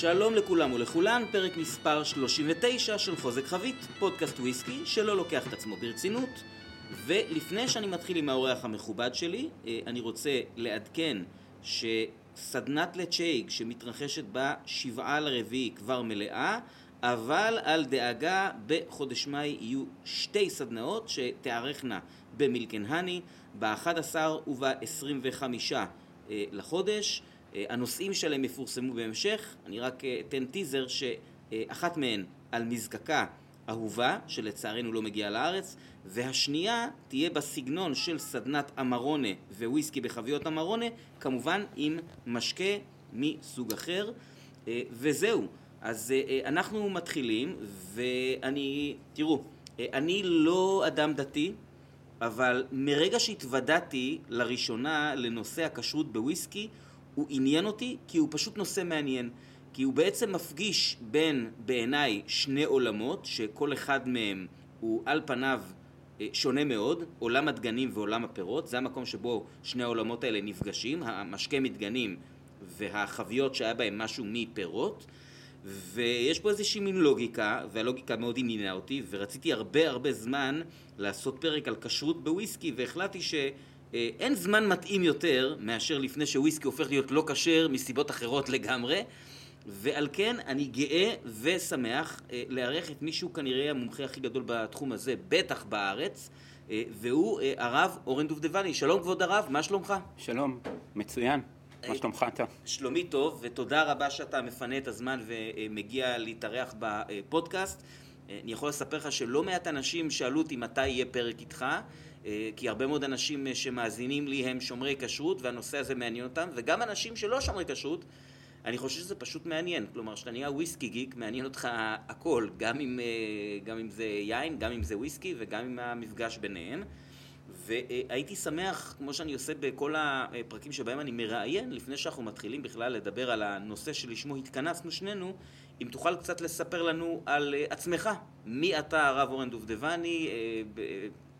שלום לכולם ולכולן, פרק מספר 39 של חוזק חבית, פודקאסט וויסקי שלא לוקח את עצמו ברצינות. ולפני שאני מתחיל עם האורח המכובד שלי, אה, אני רוצה לעדכן שסדנת לצ'ייג שמתרחשת בשבעה לרביעי כבר מלאה, אבל על דאגה בחודש מאי יהיו שתי סדנאות שתיארכנה במילקן-הני, ב-11 וב-25 לחודש. אה, הנושאים שלהם יפורסמו בהמשך, אני רק אה, אתן טיזר שאחת מהן על מזקקה אהובה, שלצערנו לא מגיעה לארץ, והשנייה תהיה בסגנון של סדנת אמרונה וויסקי בחביות אמרונה, כמובן עם משקה מסוג אחר, אה, וזהו. אז אנחנו מתחילים, ואני, תראו, אני לא אדם דתי, אבל מרגע שהתוודעתי לראשונה לנושא הכשרות בוויסקי, הוא עניין אותי כי הוא פשוט נושא מעניין. כי הוא בעצם מפגיש בין, בעיניי, שני עולמות, שכל אחד מהם הוא על פניו אה, שונה מאוד, עולם הדגנים ועולם הפירות, זה המקום שבו שני העולמות האלה נפגשים, המשקה מדגנים והחביות שהיה בהם משהו מפירות, ויש פה איזושהי מין לוגיקה, והלוגיקה מאוד עניינה אותי, ורציתי הרבה הרבה זמן לעשות פרק על כשרות בוויסקי, והחלטתי ש... אה, אין זמן מתאים יותר מאשר לפני שוויסקי הופך להיות לא כשר מסיבות אחרות לגמרי ועל כן אני גאה ושמח אה, לארח את מישהו כנראה המומחה הכי גדול בתחום הזה, בטח בארץ אה, והוא הרב אורן דובדבני. שלום כבוד הרב, מה שלומך? שלום, מצוין. מה שלומך אתה? שלומי טוב, ותודה רבה שאתה מפנה את הזמן ומגיע להתארח בפודקאסט. אני יכול לספר לך שלא מעט אנשים שאלו אותי מתי יהיה פרק איתך. אה, כי הרבה מאוד אנשים אה, שמאזינים לי הם שומרי כשרות והנושא הזה מעניין אותם, וגם אנשים שלא שומרי כשרות, אני חושב שזה פשוט מעניין. כלומר, כשאתה נהיה וויסקי גיק, מעניין אותך הכל, גם אם, אה, גם אם זה יין, גם אם זה וויסקי וגם עם המפגש ביניהם. והייתי שמח, כמו שאני עושה בכל הפרקים שבהם אני מראיין, לפני שאנחנו מתחילים בכלל לדבר על הנושא שלשמו התכנסנו שנינו, אם תוכל קצת לספר לנו על עצמך. מי אתה, הרב אורן דובדבני,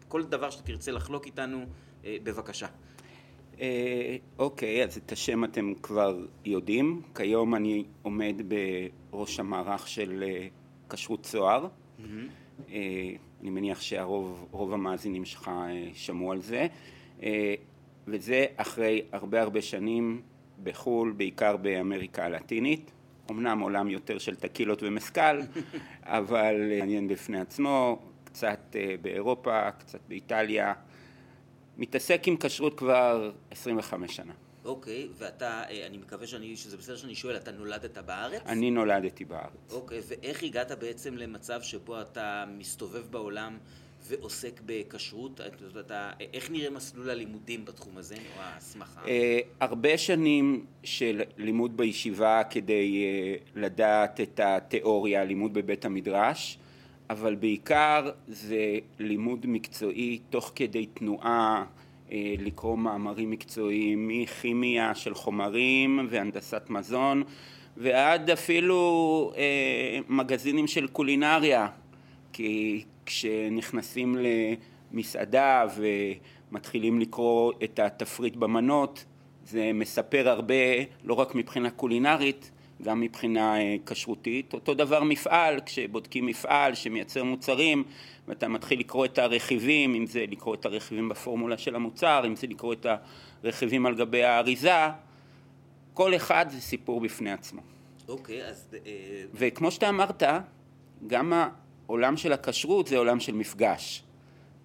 כל דבר שאתה תרצה לחלוק איתנו, אה, בבקשה. אה, אוקיי, אז את השם אתם כבר יודעים. כיום אני עומד בראש המערך של אה, כשרות צוהר. Mm-hmm. אני מניח שהרוב המאזינים שלך שמעו על זה. וזה אחרי הרבה הרבה שנים בחו"ל, בעיקר באמריקה הלטינית. אמנם עולם יותר של טקילות ומסקל, אבל מעניין בפני עצמו. קצת אה, באירופה, קצת באיטליה. מתעסק עם כשרות כבר 25 שנה. אוקיי, ואתה, אה, אני מקווה שאני, שזה בסדר שאני שואל, אתה נולדת בארץ? אני נולדתי בארץ. אוקיי, ואיך הגעת בעצם למצב שבו אתה מסתובב בעולם ועוסק בכשרות? אתה, איך נראה מסלול הלימודים בתחום הזה, או ההסמכה? אה, הרבה שנים של לימוד בישיבה כדי לדעת את התיאוריה, לימוד בבית המדרש. אבל בעיקר זה לימוד מקצועי תוך כדי תנועה, אה, לקרוא מאמרים מקצועיים מכימיה של חומרים והנדסת מזון ועד אפילו אה, מגזינים של קולינריה. כי כשנכנסים למסעדה ומתחילים לקרוא את התפריט במנות זה מספר הרבה לא רק מבחינה קולינרית גם מבחינה אה, כשרותית. אותו דבר מפעל, כשבודקים מפעל שמייצר מוצרים ואתה מתחיל לקרוא את הרכיבים, אם זה לקרוא את הרכיבים בפורמולה של המוצר, אם זה לקרוא את הרכיבים על גבי האריזה, כל אחד זה סיפור בפני עצמו. אוקיי, okay, אז... אה, וכמו שאתה אמרת, גם העולם של הכשרות זה עולם של מפגש.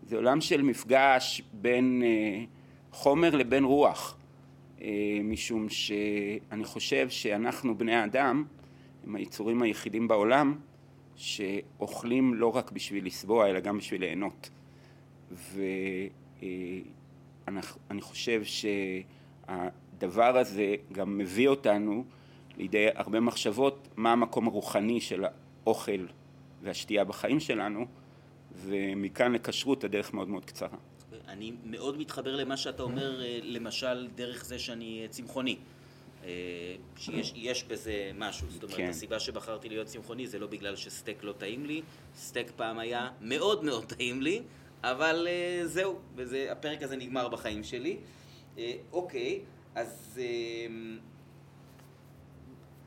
זה עולם של מפגש בין אה, חומר לבין רוח. אה, משום שאני חושב שאנחנו בני האדם הם היצורים היחידים בעולם שאוכלים לא רק בשביל לסבוע אלא גם בשביל ליהנות. ואני חושב שהדבר הזה גם מביא אותנו לידי הרבה מחשבות מה המקום הרוחני של האוכל והשתייה בחיים שלנו ומכאן לכשרות הדרך מאוד מאוד קצרה אני מאוד מתחבר למה שאתה אומר, אה, למשל, דרך זה שאני צמחוני. אה, שיש בזה משהו, זאת אומרת, כן. הסיבה שבחרתי להיות צמחוני זה לא בגלל שסטייק לא טעים לי, סטייק פעם היה מאוד מאוד טעים לי, אבל uh, זהו, וזה, הפרק הזה נגמר בחיים שלי. Uh, אוקיי, אז uh,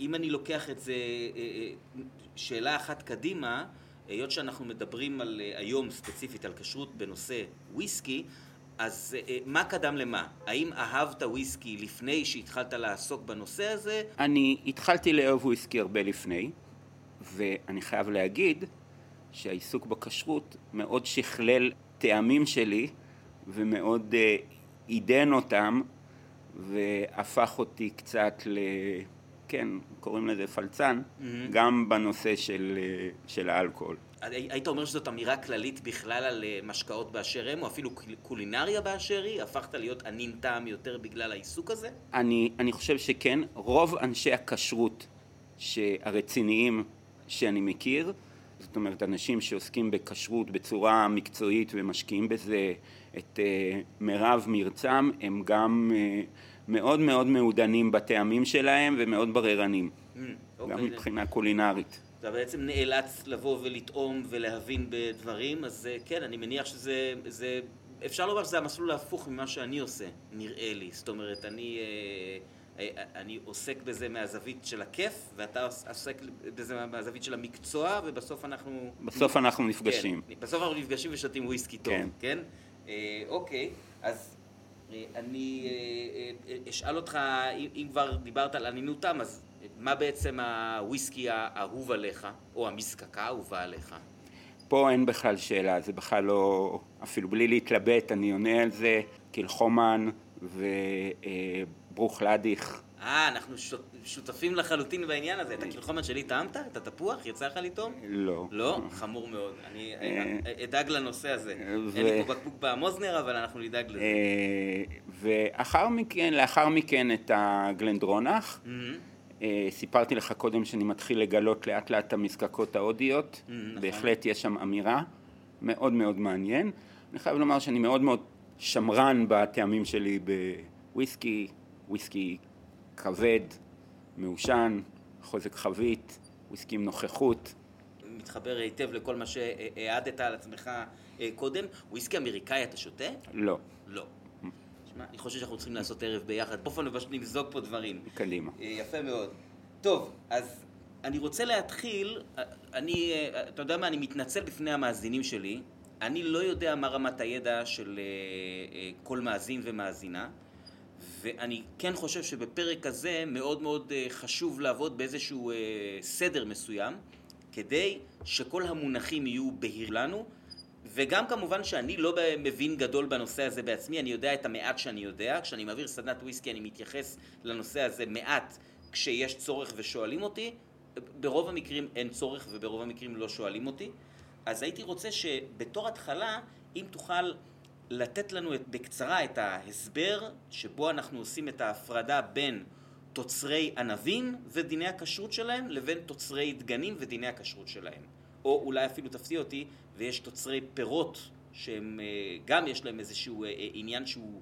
אם אני לוקח את זה אה, אה, שאלה אחת קדימה, היות שאנחנו מדברים על, אה, היום ספציפית על כשרות בנושא וויסקי, אז מה קדם למה? האם אהבת וויסקי לפני שהתחלת לעסוק בנושא הזה? אני התחלתי לאהוב וויסקי הרבה לפני, ואני חייב להגיד שהעיסוק בכשרות מאוד שכלל טעמים שלי ומאוד עידן אותם והפך אותי קצת ל... כן, קוראים לזה פלצן, mm-hmm. גם בנושא של, של האלכוהול. היית אומר שזאת אמירה כללית בכלל על אה, משקאות באשר הם, או אפילו קולינריה באשר היא? הפכת להיות ענין טעם יותר בגלל העיסוק הזה? אני, אני חושב שכן. רוב אנשי הכשרות הרציניים שאני מכיר, זאת אומרת אנשים שעוסקים בכשרות בצורה מקצועית ומשקיעים בזה את uh, מירב מרצם, הם גם uh, מאוד מאוד מעודנים בטעמים שלהם ומאוד בררנים, mm, אוקיי. גם מבחינה קולינרית. אתה בעצם נאלץ לבוא ולטעום ולהבין בדברים, אז uh, כן, אני מניח שזה, זה, אפשר לומר שזה המסלול ההפוך ממה שאני עושה, נראה לי. זאת אומרת, אני... Uh, אני עוסק בזה מהזווית של הכיף, ואתה עוסק בזה מהזווית של המקצוע, ובסוף אנחנו... בסוף אנחנו נפגשים. כן, בסוף אנחנו נפגשים ושותים וויסקי טוב, כן? כן? אה, אוקיי, אז אה, אני אה, אה, אשאל אותך, אם, כבר דיברת על ענינותם, אז מה בעצם הוויסקי האהוב עליך, או המזקקה האהובה עליך? פה אין בכלל שאלה, זה בכלל לא, אפילו בלי להתלבט, אני עונה על זה, קלחומן ו... אה, ברוך להדיך. אה, אנחנו שותפים לחלוטין בעניין הזה. את הקלחומת שלי טעמת? את התפוח? יצא לך לטעום? לא. לא? חמור מאוד. אני אה, אדאג לנושא הזה. אין לי פה בקבוק במוזנר, אבל אנחנו נדאג לזה. אה, ואחר מכן, לאחר מכן את הגלנדרונח. אה, סיפרתי לך קודם שאני מתחיל לגלות לאט לאט את המזקקות ההודיות. נכון. בהחלט יש שם אמירה מאוד מאוד מעניין. אני חייב לומר שאני מאוד מאוד שמרן בטעמים שלי בוויסקי, וויסקי כבד, מעושן, חוזק חבית, וויסקי עם נוכחות. מתחבר היטב לכל מה שהעדת על עצמך אה, קודם. וויסקי אמריקאי אתה שותה? לא. לא. שמע, אני חושב שאנחנו צריכים לעשות ערב ביחד, באופן ופשוט למזוג פה דברים. קדימה. אה, יפה מאוד. טוב, אז אני רוצה להתחיל, אה, אני, אתה יודע מה, אני מתנצל בפני המאזינים שלי, אני לא יודע מה רמת הידע של כל מאזין ומאזינה. ואני כן חושב שבפרק הזה מאוד מאוד אה, חשוב לעבוד באיזשהו אה, סדר מסוים, כדי שכל המונחים יהיו בהיר לנו, וגם כמובן שאני לא מבין גדול בנושא הזה בעצמי, אני יודע את המעט שאני יודע, כשאני מעביר סדנת וויסקי אני מתייחס לנושא הזה מעט כשיש צורך ושואלים אותי, ברוב המקרים אין צורך וברוב המקרים לא שואלים אותי, אז הייתי רוצה שבתור התחלה, אם תוכל לתת לנו את, בקצרה את ההסבר שבו אנחנו עושים את ההפרדה בין תוצרי ענבים ודיני הכשרות שלהם לבין תוצרי דגנים ודיני הכשרות שלהם. או אולי אפילו תפתיע אותי, ויש תוצרי פירות שהם אה, גם יש להם איזשהו אה, אה, עניין שהוא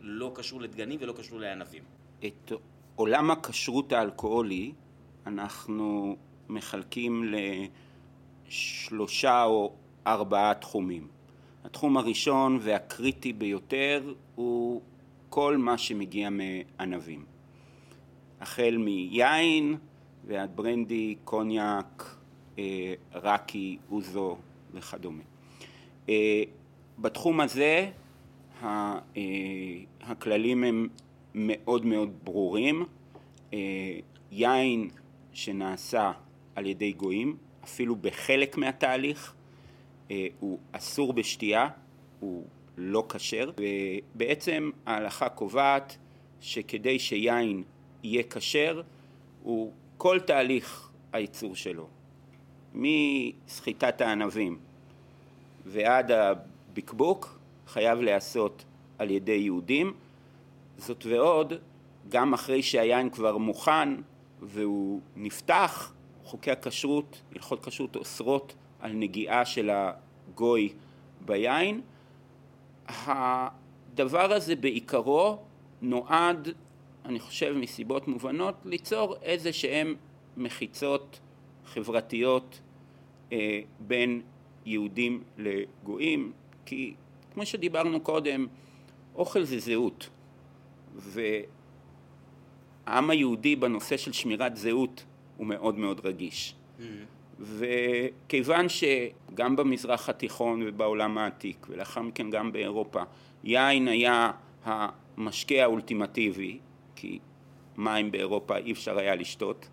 לא קשור לדגנים ולא קשור לענבים. את עולם הכשרות האלכוהולי אנחנו מחלקים לשלושה או ארבעה תחומים. התחום הראשון והקריטי ביותר הוא כל מה שמגיע מענבים. החל מיין ועד ברנדי, קוניאק, אה, רקי, אוזו וכדומה. אה, בתחום הזה אה, הכללים הם מאוד מאוד ברורים. יין שנעשה על ידי גויים, אפילו בחלק מהתהליך, הוא אסור בשתייה, הוא לא כשר, ובעצם ההלכה קובעת שכדי שיין יהיה כשר, הוא כל תהליך הייצור שלו, מסחיטת הענבים ועד הבקבוק, חייב להיעשות על ידי יהודים. זאת ועוד, גם אחרי שהיין כבר מוכן והוא נפתח, חוקי הכשרות, הלכות כשרות אוסרות על נגיעה של הגוי ביין. הדבר הזה בעיקרו נועד, אני חושב מסיבות מובנות, ליצור איזה שהם מחיצות חברתיות אה, בין יהודים לגויים, כי כמו שדיברנו קודם, אוכל זה זהות, העם היהודי בנושא של שמירת זהות הוא מאוד מאוד רגיש. Mm-hmm. וכיוון שגם במזרח התיכון ובעולם העתיק ולאחר מכן גם באירופה יין היה המשקה האולטימטיבי כי מים באירופה אי אפשר היה לשתות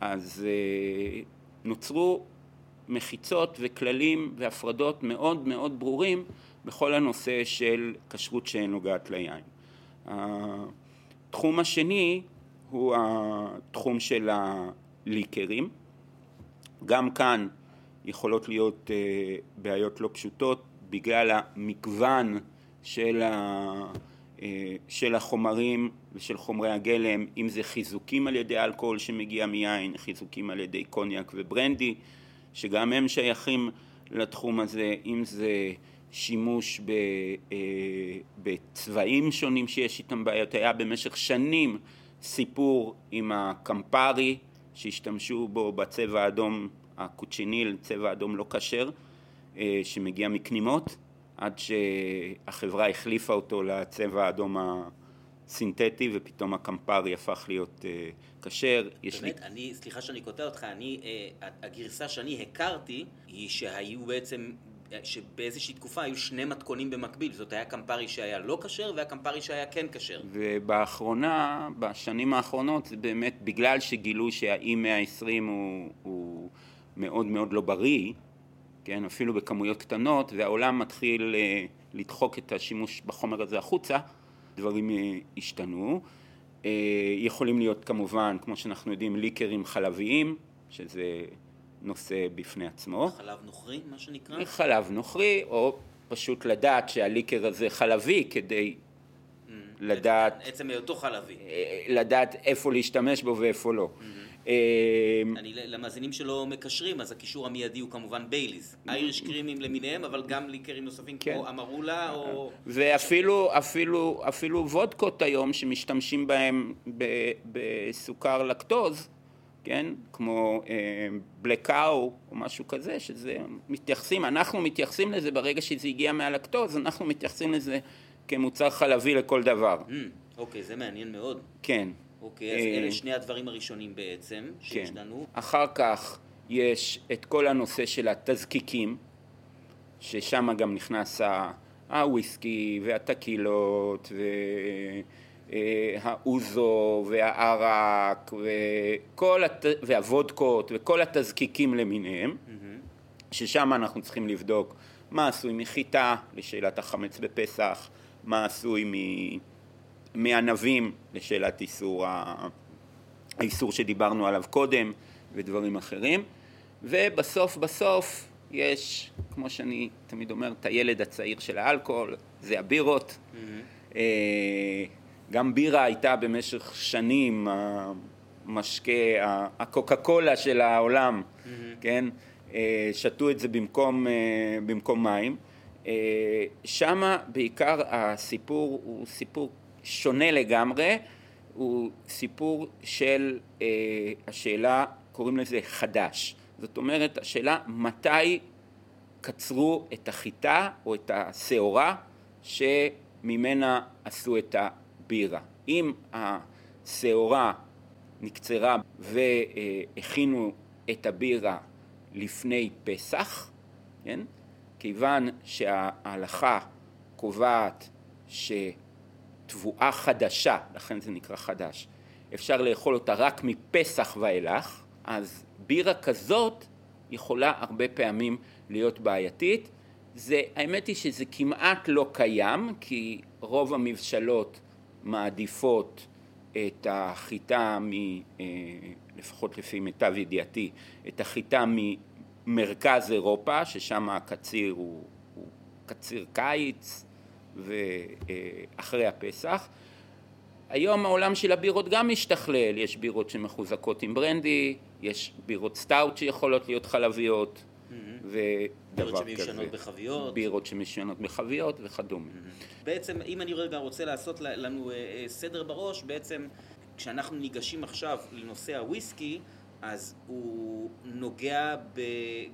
אז אה, נוצרו מחיצות וכללים והפרדות מאוד מאוד ברורים בכל הנושא של כשרות שנוגעת ליין. התחום השני הוא התחום של הליקרים. גם כאן יכולות להיות אה, בעיות לא פשוטות בגלל המגוון של, ה, אה, של החומרים ושל חומרי הגלם, אם זה חיזוקים על ידי אלכוהול שמגיע מיין, חיזוקים על ידי קוניאק וברנדי, שגם הם שייכים לתחום הזה, אם זה שימוש ב, אה, בצבעים שונים שיש איתם בעיות, היה במשך שנים סיפור עם הקמפרי שהשתמשו בו בצבע האדום הקוצ'יניל, צבע אדום לא כשר, אה, שמגיע מקנימות, עד שהחברה החליפה אותו לצבע האדום הסינתטי ופתאום הקמפרי הפך להיות אה, כשר. באמת, לי... אני, סליחה שאני קוטע אותך, אני, הגרסה שאני הכרתי היא שהיו בעצם שבאיזושהי תקופה היו שני מתכונים במקביל, זאת היה קמפרי שהיה לא כשר והקמפרי שהיה כן כשר. ובאחרונה, בשנים האחרונות, זה באמת בגלל שגילו שהאי 120 הוא, הוא מאוד מאוד לא בריא, כן, אפילו בכמויות קטנות, והעולם מתחיל אה, לדחוק את השימוש בחומר הזה החוצה, דברים אה, השתנו. אה, יכולים להיות כמובן, כמו שאנחנו יודעים, ליקרים חלביים, שזה נושא בפני עצמו. חלב נוכרי, מה שנקרא? חלב נוכרי, או פשוט לדעת שהליקר הזה חלבי כדי mm, לדעת... עצם היותו חלבי. אה, לדעת איפה להשתמש בו ואיפה לא. Mm-hmm. אה, אני, למאזינים שלא מקשרים, אז הקישור המיידי הוא כמובן בייליס. אייריש קרימים למיניהם, אבל גם ליקרים נוספים כן. כמו אמרולה או... ואפילו אפילו, אפילו וודקות היום שמשתמשים בהם בסוכר לקטוז, כן? כמו בלקאו אה, או משהו כזה, שזה מתייחסים, אנחנו מתייחסים לזה ברגע שזה הגיע מהלקטוז, אנחנו מתייחסים לזה כמוצר חלבי לכל דבר. Mm, אוקיי, זה מעניין מאוד. כן. אוקיי, אז אלה אה, שני הדברים הראשונים בעצם, שיש כן. לנו. אחר כך יש את כל הנושא של התזקיקים, ששם גם נכנס הוויסקי והטקילות ו... אה, האוזו והערק וכל הת... והוודקות וכל התזקיקים למיניהם. ששם אנחנו צריכים לבדוק מה עשוי מחיטה לשאלת החמץ בפסח, מה עשוי מ... מענבים לשאלת איסור, ה... האיסור שדיברנו עליו קודם ודברים אחרים, ובסוף בסוף יש, כמו שאני תמיד אומר, את הילד הצעיר של האלכוהול, זה הבירות. Mm-hmm. גם בירה הייתה במשך שנים המשקה, הקוקה קולה של העולם, mm-hmm. כן? אה, שתו את זה במקום, אה, במקום מים. אה, שמה בעיקר הסיפור הוא סיפור שונה לגמרי, הוא סיפור של השאלה, קוראים לזה חדש. זאת אומרת, השאלה מתי קצרו את החיטה או את השעורה שממנה עשו את ה... בירה. אם השעורה נקצרה והכינו את הבירה לפני פסח, כן? כיוון שההלכה קובעת שתבואה חדשה, לכן זה נקרא חדש, אפשר לאכול אותה רק מפסח ואילך, אז בירה כזאת יכולה הרבה פעמים להיות בעייתית. זה, האמת היא שזה כמעט לא קיים, כי רוב המבשלות מעדיפות את החיטה, מ, אה, לפחות לפי מיטב ידיעתי, את החיטה ממרכז אירופה, ששם הקציר הוא, הוא קציר קיץ ואחרי הפסח. היום העולם של הבירות גם משתכלל, יש בירות שמחוזקות עם ברנדי, יש בירות סטאוט שיכולות להיות חלביות, ודבר כזה. בירות שמיושנות בחביות. בירות שמיושנות בחביות וכדומה. בעצם, אם אני רגע רוצה לעשות לנו אה, אה, סדר בראש, בעצם כשאנחנו ניגשים עכשיו לנושא הוויסקי, אז הוא נוגע ב,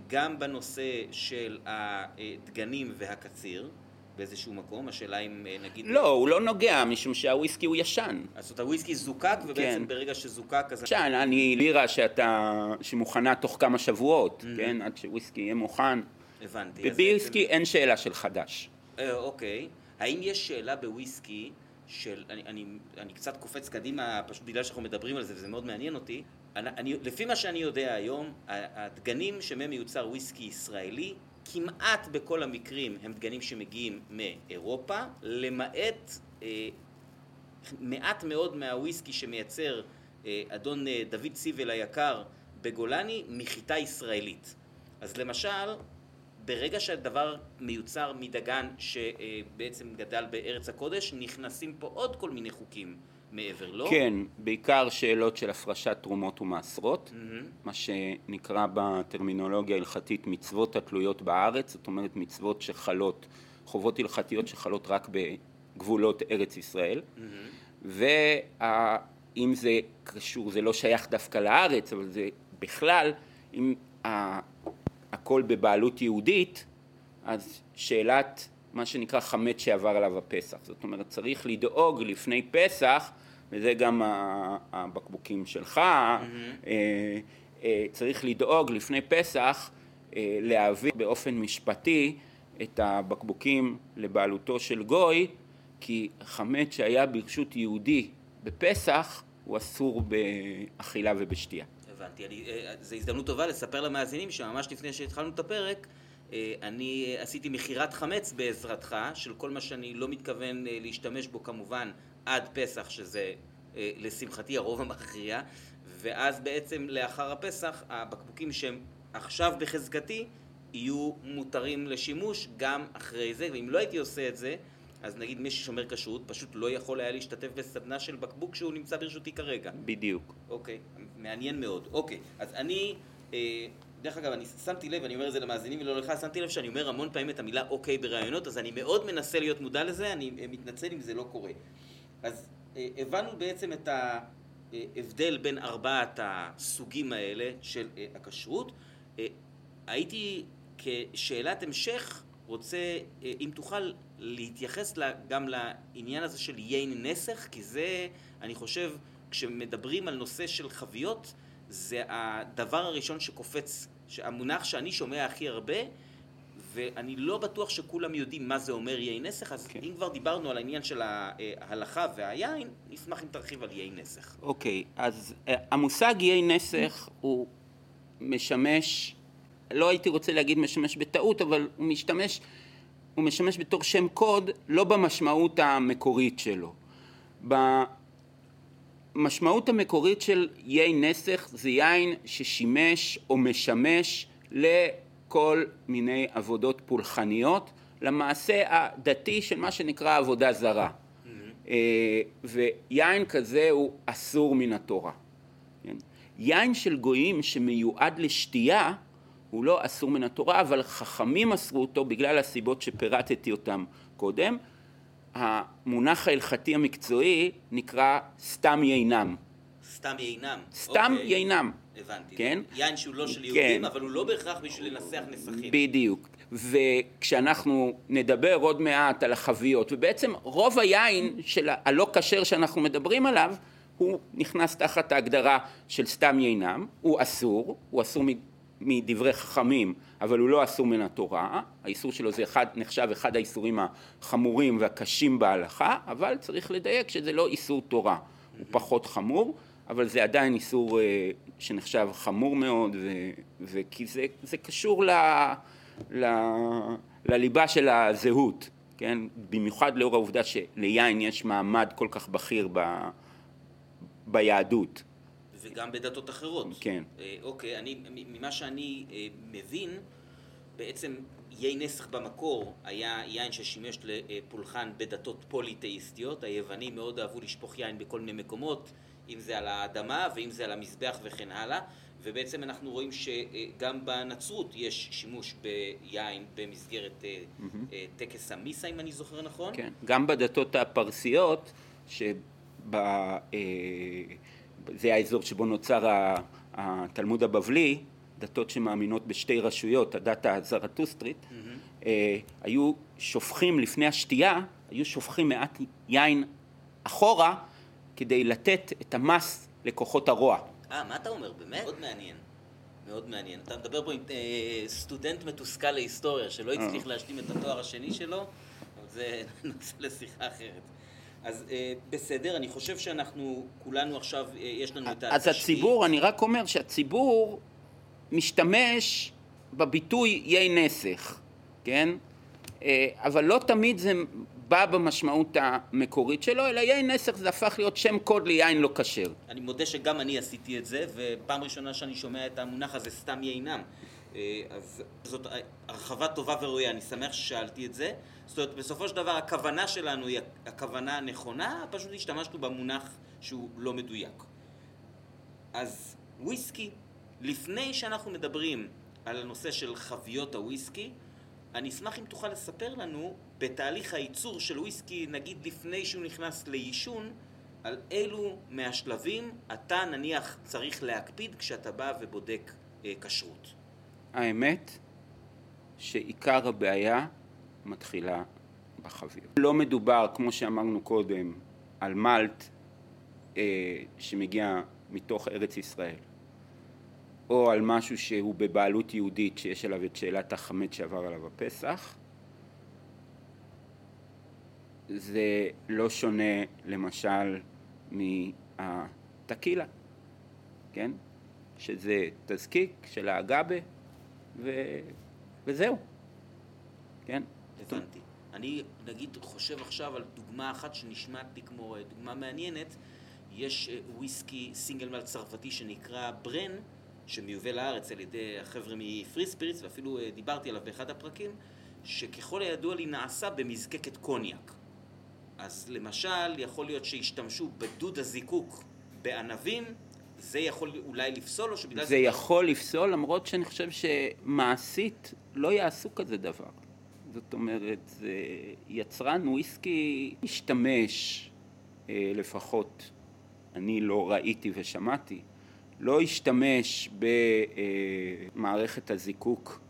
גם בנושא של הדגנים והקציר, באיזשהו מקום? השאלה אם אה, נגיד... לא, הוא לא נוגע, משום שהוויסקי הוא ישן. אז זאת הוויסקי זוקק, ובעצם כן. ברגע שזוקק אז... ישן, אני לירה שאתה, שמוכנה תוך כמה שבועות, כן? עד שוויסקי יהיה מוכן. הבנתי. בוויסקי אין שאלה של חדש. בעצם- אה, אוקיי. האם יש שאלה בוויסקי של... אני, אני, אני קצת קופץ קדימה, פשוט בגלל שאנחנו מדברים על זה, וזה מאוד מעניין אותי. אני, אני, לפי מה שאני יודע היום, הדגנים שמהם מיוצר וויסקי ישראלי, כמעט בכל המקרים הם דגנים שמגיעים מאירופה, למעט אה, מעט מאוד מהוויסקי שמייצר אה, אדון אה, דוד סיבל היקר בגולני מחיטה ישראלית. אז למשל, ברגע שהדבר מיוצר מדגן שבעצם גדל בארץ הקודש, נכנסים פה עוד כל מיני חוקים מעבר לו. כן, בעיקר שאלות של הפרשת תרומות ומעשרות, מהמם. מה שנקרא בטרמינולוגיה ההלכתית מצוות התלויות בארץ, זאת אומרת מצוות שחלות, חובות הלכתיות שחלות רק בגבולות ארץ ישראל, ואם זה קשור, זה לא שייך דווקא לארץ, אבל זה בכלל, אם הכל בבעלות יהודית, אז שאלת מה שנקרא חמץ שעבר עליו הפסח. זאת אומרת, צריך לדאוג לפני פסח, וזה גם הבקבוקים שלך, אה, אה, צריך לדאוג לפני פסח אה, להעביר באופן משפטי את הבקבוקים לבעלותו של גוי, כי חמץ שהיה ברשות יהודי בפסח הוא אסור באכילה ובשתייה. הבנתי. אני, זו הזדמנות טובה לספר למאזינים שממש לפני שהתחלנו את הפרק, אני אה, עשיתי מכירת חמץ בעזרתך, של כל מה שאני לא מתכוון אה, להשתמש בו כמובן עד פסח, שזה אה, לשמחתי הרוב המכריע, ואז בעצם לאחר הפסח, הבקבוקים שהם עכשיו בחזקתי, יהיו מותרים לשימוש גם אחרי זה, ואם לא הייתי עושה את זה, אז נגיד מי ששומר כשרות פשוט לא יכול היה להשתתף בסדנה של בקבוק שהוא נמצא ברשותי כרגע. בדיוק. אוקיי, מעניין מאוד. אוקיי, אז אני, אה, דרך אגב, אני שמתי לב, אני אומר את זה למאזינים ולא לך, שמתי לב שאני אומר המון פעמים את המילה אוקיי בראיונות, אז אני מאוד מנסה להיות מודע לזה, אני אה, מתנצל אם זה לא קורה. אז אה, הבנו בעצם את ההבדל בין ארבעת הסוגים האלה של אה, הכשרות. אה, הייתי כשאלת המשך רוצה, אה, אם תוכל להתייחס לה- גם לעניין הזה של יין נסך, כי זה, אני חושב, כשמדברים על נושא של חביות, זה הדבר הראשון שקופץ, המונח שאני שומע הכי הרבה, ואני לא בטוח שכולם יודעים מה זה אומר יין נסך, אז כן. אם כבר דיברנו על העניין של ההלכה והיין, נשמח אם תרחיב על יין נסך. אוקיי, אז אה, המושג איי נסך הוא משמש, לא הייתי רוצה להגיד משמש בטעות, אבל הוא משתמש, הוא משמש בתור שם קוד, לא במשמעות המקורית שלו. במשמעות המקורית של איי נסך זה יין ששימש או משמש לכל מיני עבודות פולחניות, למעשה הדתי של מה שנקרא עבודה זרה. אה, ויין כזה הוא אסור מן התורה. כן? יין של גויים שמיועד לשתייה הוא לא אסור מן התורה, אבל חכמים אסרו אותו בגלל הסיבות שפירטתי אותם קודם. המונח ההלכתי המקצועי נקרא סתם יינם. סתם יינם. סתם אוקיי. יינם. הבנתי. כן? יין שהוא לא של כן. יהודים, אבל הוא לא בהכרח בשביל לנסח נסכים. בדיוק. וכשאנחנו נדבר עוד מעט על החביות, ובעצם רוב היין של הלא כשר שאנחנו מדברים עליו, הוא נכנס תחת ההגדרה של סתם יינם, הוא אסור, הוא אסור מדברי חכמים, אבל הוא לא אסור מן התורה, האיסור שלו זה אחד, נחשב אחד האיסורים החמורים והקשים בהלכה, אבל צריך לדייק שזה לא איסור תורה, הוא פחות חמור, אבל זה עדיין איסור אה, שנחשב חמור מאוד, ו- וכי זה, זה קשור ל, ל, לליבה של הזהות, כן? במיוחד לאור העובדה שליין יש מעמד כל כך בכיר ב, ביהדות. וגם בדתות אחרות. כן. אה, אוקיי, אני, ממה שאני אה, מבין, בעצם יין נסך במקור היה יין ששימש לפולחן בדתות פוליתאיסטיות. היוונים מאוד אהבו לשפוך יין בכל מיני מקומות, אם זה על האדמה ואם זה על המזבח וכן הלאה. ובעצם אנחנו רואים שגם בנצרות יש שימוש ביין במסגרת אה, טקס המיסה, אם אני זוכר נכון. כן, גם בדתות הפרסיות, שב... אה, זה האזור שבו נוצר ה- התלמוד הבבלי, דתות שמאמינות בשתי רשויות, הדת הזרטוסטרית, אה, היו שופכים לפני השתייה, היו שופכים מעט יין אחורה כדי לתת את המס לכוחות הרוע. אה, מה אתה אומר? באמת? מאוד מעניין. מאוד מעניין. אתה מדבר פה עם אה, סטודנט מתוסכל להיסטוריה שלא הצליח להשלים את התואר השני שלו, אבל זה נושא לשיחה אחרת. אז אה, בסדר, אני חושב שאנחנו כולנו עכשיו, אה, יש לנו את אז הציבור, אני רק אומר שהציבור משתמש בביטוי יי נסך, כן? אה, אבל לא תמיד זה בא במשמעות המקורית שלו, אלא יין נסך זה הפך להיות שם קוד ליין לא כשר. אני מודה שגם אני עשיתי את זה, ופעם ראשונה שאני שומע את המונח הזה סתם יינם. אז זאת הרחבה טובה וראויה, אני שמח ששאלתי את זה. זאת אומרת, בסופו של דבר הכוונה שלנו היא הכוונה הנכונה, פשוט השתמשנו במונח שהוא לא מדויק. אז וויסקי, לפני שאנחנו מדברים על הנושא של חביות הוויסקי, אני אשמח אם תוכל לספר לנו, בתהליך הייצור של וויסקי, נגיד לפני שהוא נכנס לעישון, על אילו מהשלבים אתה נניח צריך להקפיד כשאתה בא ובודק אה, כשרות. האמת שעיקר הבעיה מתחילה בחביות. לא מדובר, כמו שאמרנו קודם, על מלט אה, שמגיע מתוך ארץ ישראל. או על משהו שהוא בבעלות יהודית שיש עליו את שאלת החמץ שעבר עליו הפסח. זה לא שונה למשל מהטקילה, כן? שזה תזקיק של האגבה ו... וזהו, כן? הבנתי. אני נגיד חושב עכשיו על דוגמה אחת שנשמעת לי כמו דוגמה מעניינת, יש אה, וויסקי סינגל מל צרפתי שנקרא ברן שמיובא לארץ על ידי החבר'ה מפרי ספיריטס, ואפילו אה, דיברתי עליו באחד הפרקים, שככל הידוע לי נעשה במזקקת קוניאק. אז למשל, יכול להיות שהשתמשו בדוד הזיקוק בענבים, זה יכול אולי לפסול או שבגלל זה... זה יכול לפסול, למרות שאני חושב שמעשית לא יעשו כזה דבר. זאת אומרת, יצרן וויסקי משתמש, אה, לפחות אני לא ראיתי ושמעתי, לא השתמש במערכת הזיקוק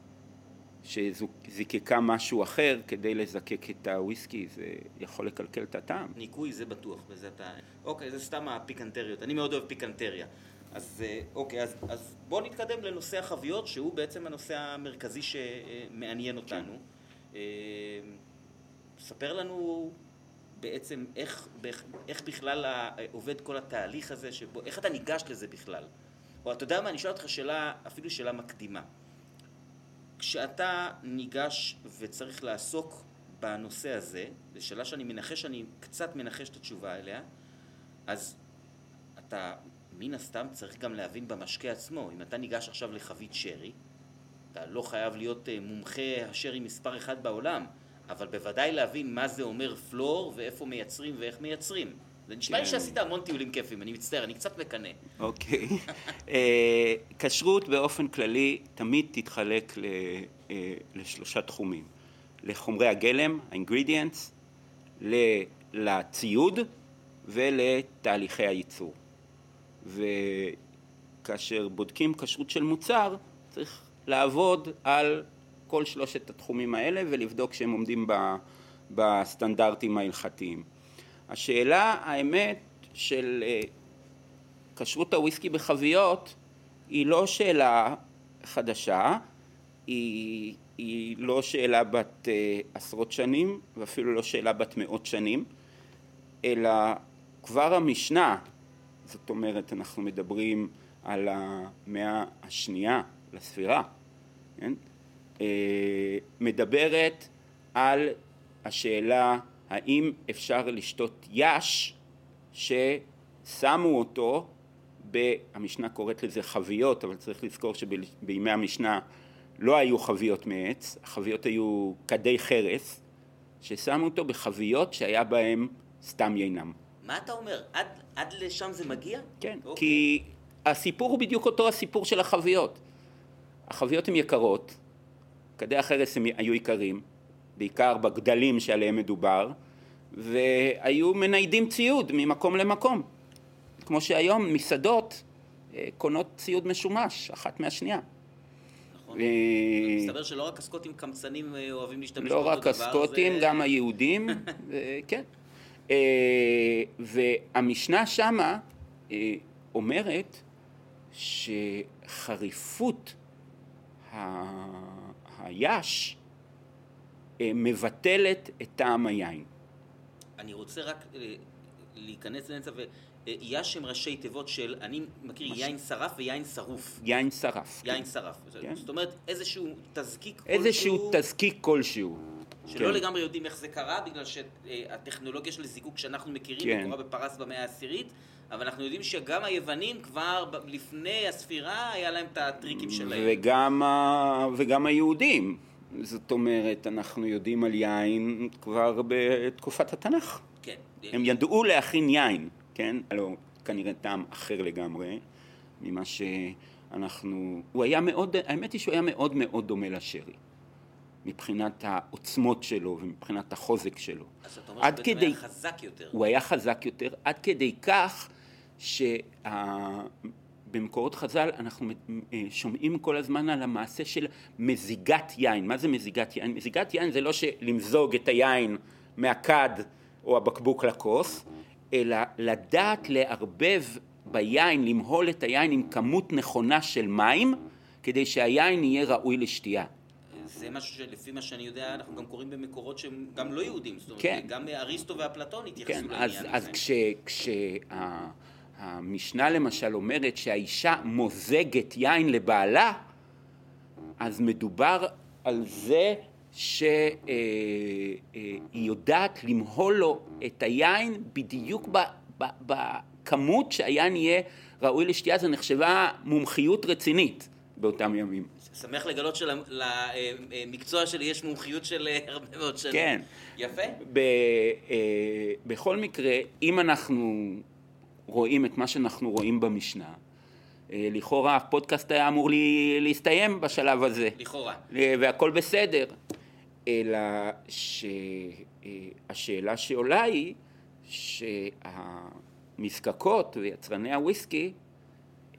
שזיקקה משהו אחר כדי לזקק את הוויסקי, זה יכול לקלקל את הטעם. ניקוי זה בטוח, וזה אתה... אוקיי, זה סתם הפיקנטריות. אני מאוד אוהב פיקנטריה. אז אה, אוקיי, אז, אז בואו נתקדם לנושא החביות, שהוא בעצם הנושא המרכזי שמעניין אותנו. כן. ספר לנו בעצם איך, איך בכלל עובד כל התהליך הזה, שבו, איך אתה ניגש לזה בכלל. או אתה יודע מה, אני אשאל אותך שאלה, אפילו שאלה מקדימה. כשאתה ניגש וצריך לעסוק בנושא הזה, זו שאלה שאני מנחש, שאני קצת מנחש את התשובה אליה, אז אתה מן הסתם צריך גם להבין במשקה עצמו. אם אתה ניגש עכשיו לחבית שרי, אתה לא חייב להיות אה, מומחה השרי מספר אחד בעולם, אבל בוודאי להבין מה זה אומר פלור ואיפה מייצרים ואיך מייצרים. זה נשמע לי כן. שעשית המון טיולים כיפים, אני מצטער, אני קצת מקנא. אוקיי. אה, כשרות באופן כללי תמיד תתחלק אה, לשלושה תחומים. לחומרי הגלם, ה-ingredients, לציוד ולתהליכי הייצור. וכאשר בודקים כשרות של מוצר, צריך לעבוד על כל שלושת התחומים האלה ולבדוק שהם עומדים בסטנדרטים ההלכתיים. השאלה, האמת, של אה, כשרות הוויסקי בחביות היא לא שאלה חדשה, היא, היא לא שאלה בת אה, עשרות שנים ואפילו לא שאלה בת מאות שנים, אלא כבר המשנה, זאת אומרת אנחנו מדברים על המאה השנייה לספירה, כן? אה, מדברת על השאלה האם אפשר לשתות יש ששמו אותו, ב, המשנה קוראת לזה חביות, אבל צריך לזכור שבימי המשנה לא היו חביות מעץ, החביות היו כדי חרס, ששמו אותו בחביות שהיה בהם סתם יינם. מה אתה אומר? עד, עד לשם זה מגיע? כן. אוקיי. כי הסיפור הוא בדיוק אותו הסיפור של החביות. החביות הן יקרות, כדי החרס הם היו יקרים, בעיקר בגדלים שעליהם מדובר, והיו מניידים ציוד ממקום למקום. כמו שהיום מסעדות אה, קונות ציוד משומש, אחת מהשנייה. נכון. אה, מסתבר שלא רק הסקוטים קמצנים אה, אוהבים להשתמש לא באותו רק דבר, הסקוטים, זה- גם היהודים, כן. והמשנה שמה אומרת שחריפות היש אה, מבטלת את טעם היין. אני רוצה רק אה, להיכנס לאמצע ויש הם ראשי תיבות של, אני מכיר יין שרף ויין שרוף. יין שרף. כן. יין שרף. כן. זאת אומרת, איזשהו תזקיק איזשהו כלשהו, תזקיק כלשהו. שלא כן. לגמרי יודעים איך זה קרה, בגלל שהטכנולוגיה של זיקוק שאנחנו מכירים, כן. מקורה בפרס במאה העשירית, אבל אנחנו יודעים שגם היוונים כבר לפני הספירה, היה להם את הטריקים שלהם. וגם, ה... וגם היהודים. זאת אומרת, אנחנו יודעים על יין כבר בתקופת התנ"ך. כן. הם ידעו להכין יין, כן? לא, כנראה טעם אחר לגמרי ממה שאנחנו... הוא היה מאוד, האמת היא שהוא היה מאוד מאוד דומה לשרי. מבחינת העוצמות שלו ומבחינת החוזק שלו. אז אתה אומר עד שבעצם כדי- היה חזק יותר. הוא היה חזק יותר, עד כדי כך שבמקורות חז"ל אנחנו אה, שומעים כל הזמן על המעשה של מזיגת יין. מה זה מזיגת יין? מזיגת יין זה לא שלמזוג את היין מהכד או הבקבוק לכוס, אלא לדעת לערבב ביין, למהול את היין עם כמות נכונה של מים, כדי שהיין יהיה ראוי לשתייה. זה משהו שלפי מה שאני יודע, אנחנו גם קוראים במקורות שהם גם לא יהודים. זאת אומרת, כן. גם אריסטו ואפלטון התייחסו כן, לעניין אז, הזה. אז כש, כשהמשנה למשל אומרת שהאישה מוזגת יין לבעלה, אז מדובר על זה שהיא יודעת למהול לו את היין בדיוק בכמות שהיין יהיה ראוי לשתייה, זו נחשבה מומחיות רצינית באותם ימים. שמח לגלות שלמקצוע שלי יש מומחיות של אה, הרבה מאוד שנים. כן. יפה. ב, אה, בכל מקרה, אם אנחנו רואים את מה שאנחנו רואים במשנה, אה, לכאורה הפודקאסט היה אמור לי, להסתיים בשלב הזה, לכאורה. אה, והכל בסדר, אלא שהשאלה שעולה היא שהמזקקות ויצרני הוויסקי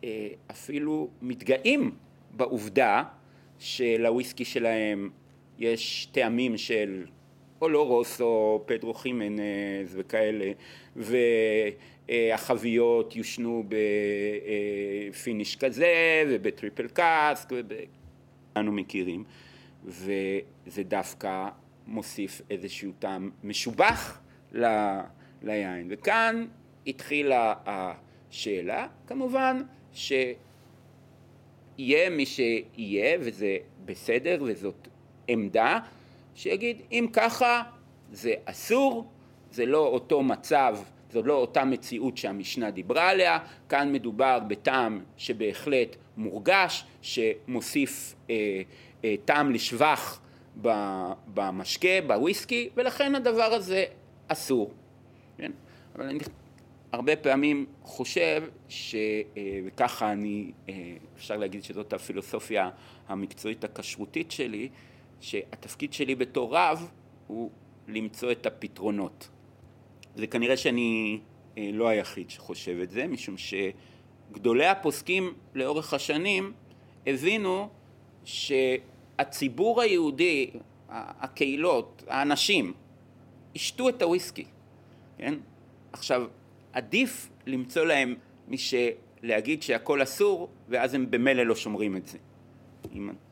אה, אפילו מתגאים בעובדה שלוויסקי שלהם יש טעמים של או פדרו חימנז וכאלה, והחביות יושנו ב finish כזה וב triple cask, אנו מכירים, וזה דווקא מוסיף איזשהו טעם משובח ל- ליין. וכאן התחילה השאלה, כמובן שיהיה מי שיהיה, וזה בסדר, וזאת עמדה, שיגיד אם ככה זה אסור, זה לא אותו מצב, זו לא אותה מציאות שהמשנה דיברה עליה, כאן מדובר בטעם שבהחלט מורגש, שמוסיף אה, אה, טעם לשבח במשקה, בוויסקי, ולכן הדבר הזה אסור. כן? אבל אני הרבה פעמים חושב, ש, אה, וככה אני, אה, אפשר להגיד שזאת הפילוסופיה המקצועית הכשרותית שלי, שהתפקיד שלי בתור רב הוא למצוא את הפתרונות. זה כנראה שאני אה, לא היחיד שחושב את זה, משום שגדולי הפוסקים לאורך השנים הבינו שהציבור היהודי, הקהילות, האנשים, ישתו את הוויסקי, כן? עכשיו, עדיף למצוא להם מי שלהגיד שהכל אסור, ואז הם במילא לא שומרים את זה.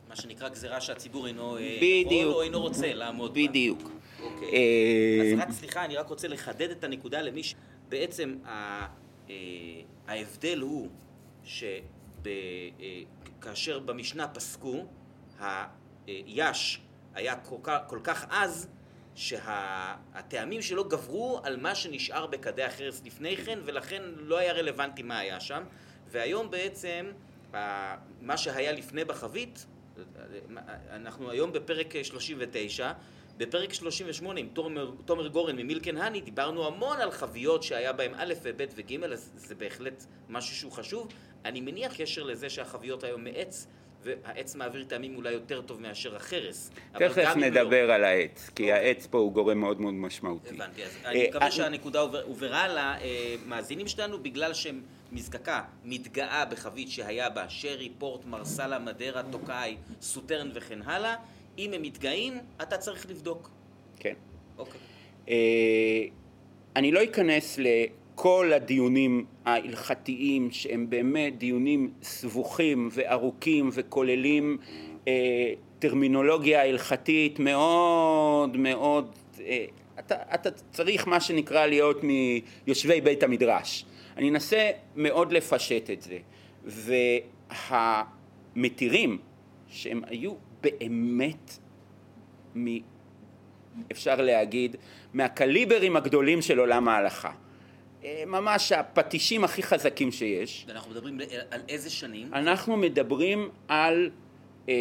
מה שנקרא גזירה שהציבור אינו אה, בדיוק. יכול או אינו רוצה לעמוד בה. בדיוק. אוקיי. אה, אז רק סליחה, אני רק רוצה לחדד את הנקודה למי שבעצם ה- אה, ההבדל הוא שכאשר במשנה פסקו, היש היה כל כך, עז שהטעמים שלו גברו על מה שנשאר בכדי החרס לפני כן ולכן לא היה רלוונטי מה היה שם והיום בעצם מה שהיה לפני בחבית אנחנו היום בפרק 39 בפרק 38 עם תומר, תומר גורן ממילקן האני דיברנו המון על חביות שהיה בהם א' וב' וג' אז זה בהחלט משהו שהוא חשוב אני מניח קשר לזה שהחביות היום מעץ והעץ מעביר טעמים אולי יותר טוב מאשר החרס. תכף נדבר לא... על העץ, כי אוקיי. העץ פה הוא גורם מאוד מאוד משמעותי. הבנתי, אז אני מקווה שהנקודה הובהרה למאזינים שלנו, בגלל שהם מזקקה מתגאה בחבית שהיה בה שרי, פורט, מרסלה, מדרה, טוקאי, סוטרן וכן הלאה. אם הם מתגאים, אתה צריך לבדוק. כן. אוקיי. אה, אני לא אכנס לכל הדיונים ההלכתיים שהם באמת דיונים סבוכים וארוכים וכוללים אה, טרמינולוגיה הלכתית מאוד מאוד אה, אתה, אתה צריך מה שנקרא להיות מיושבי בית המדרש אני אנסה מאוד לפשט את זה והמתירים שהם היו באמת מ... אפשר להגיד מהקליברים הגדולים של עולם ההלכה אה, ממש הפטישים הכי חזקים שיש. ואנחנו מדברים על איזה שנים? אנחנו מדברים על, אה,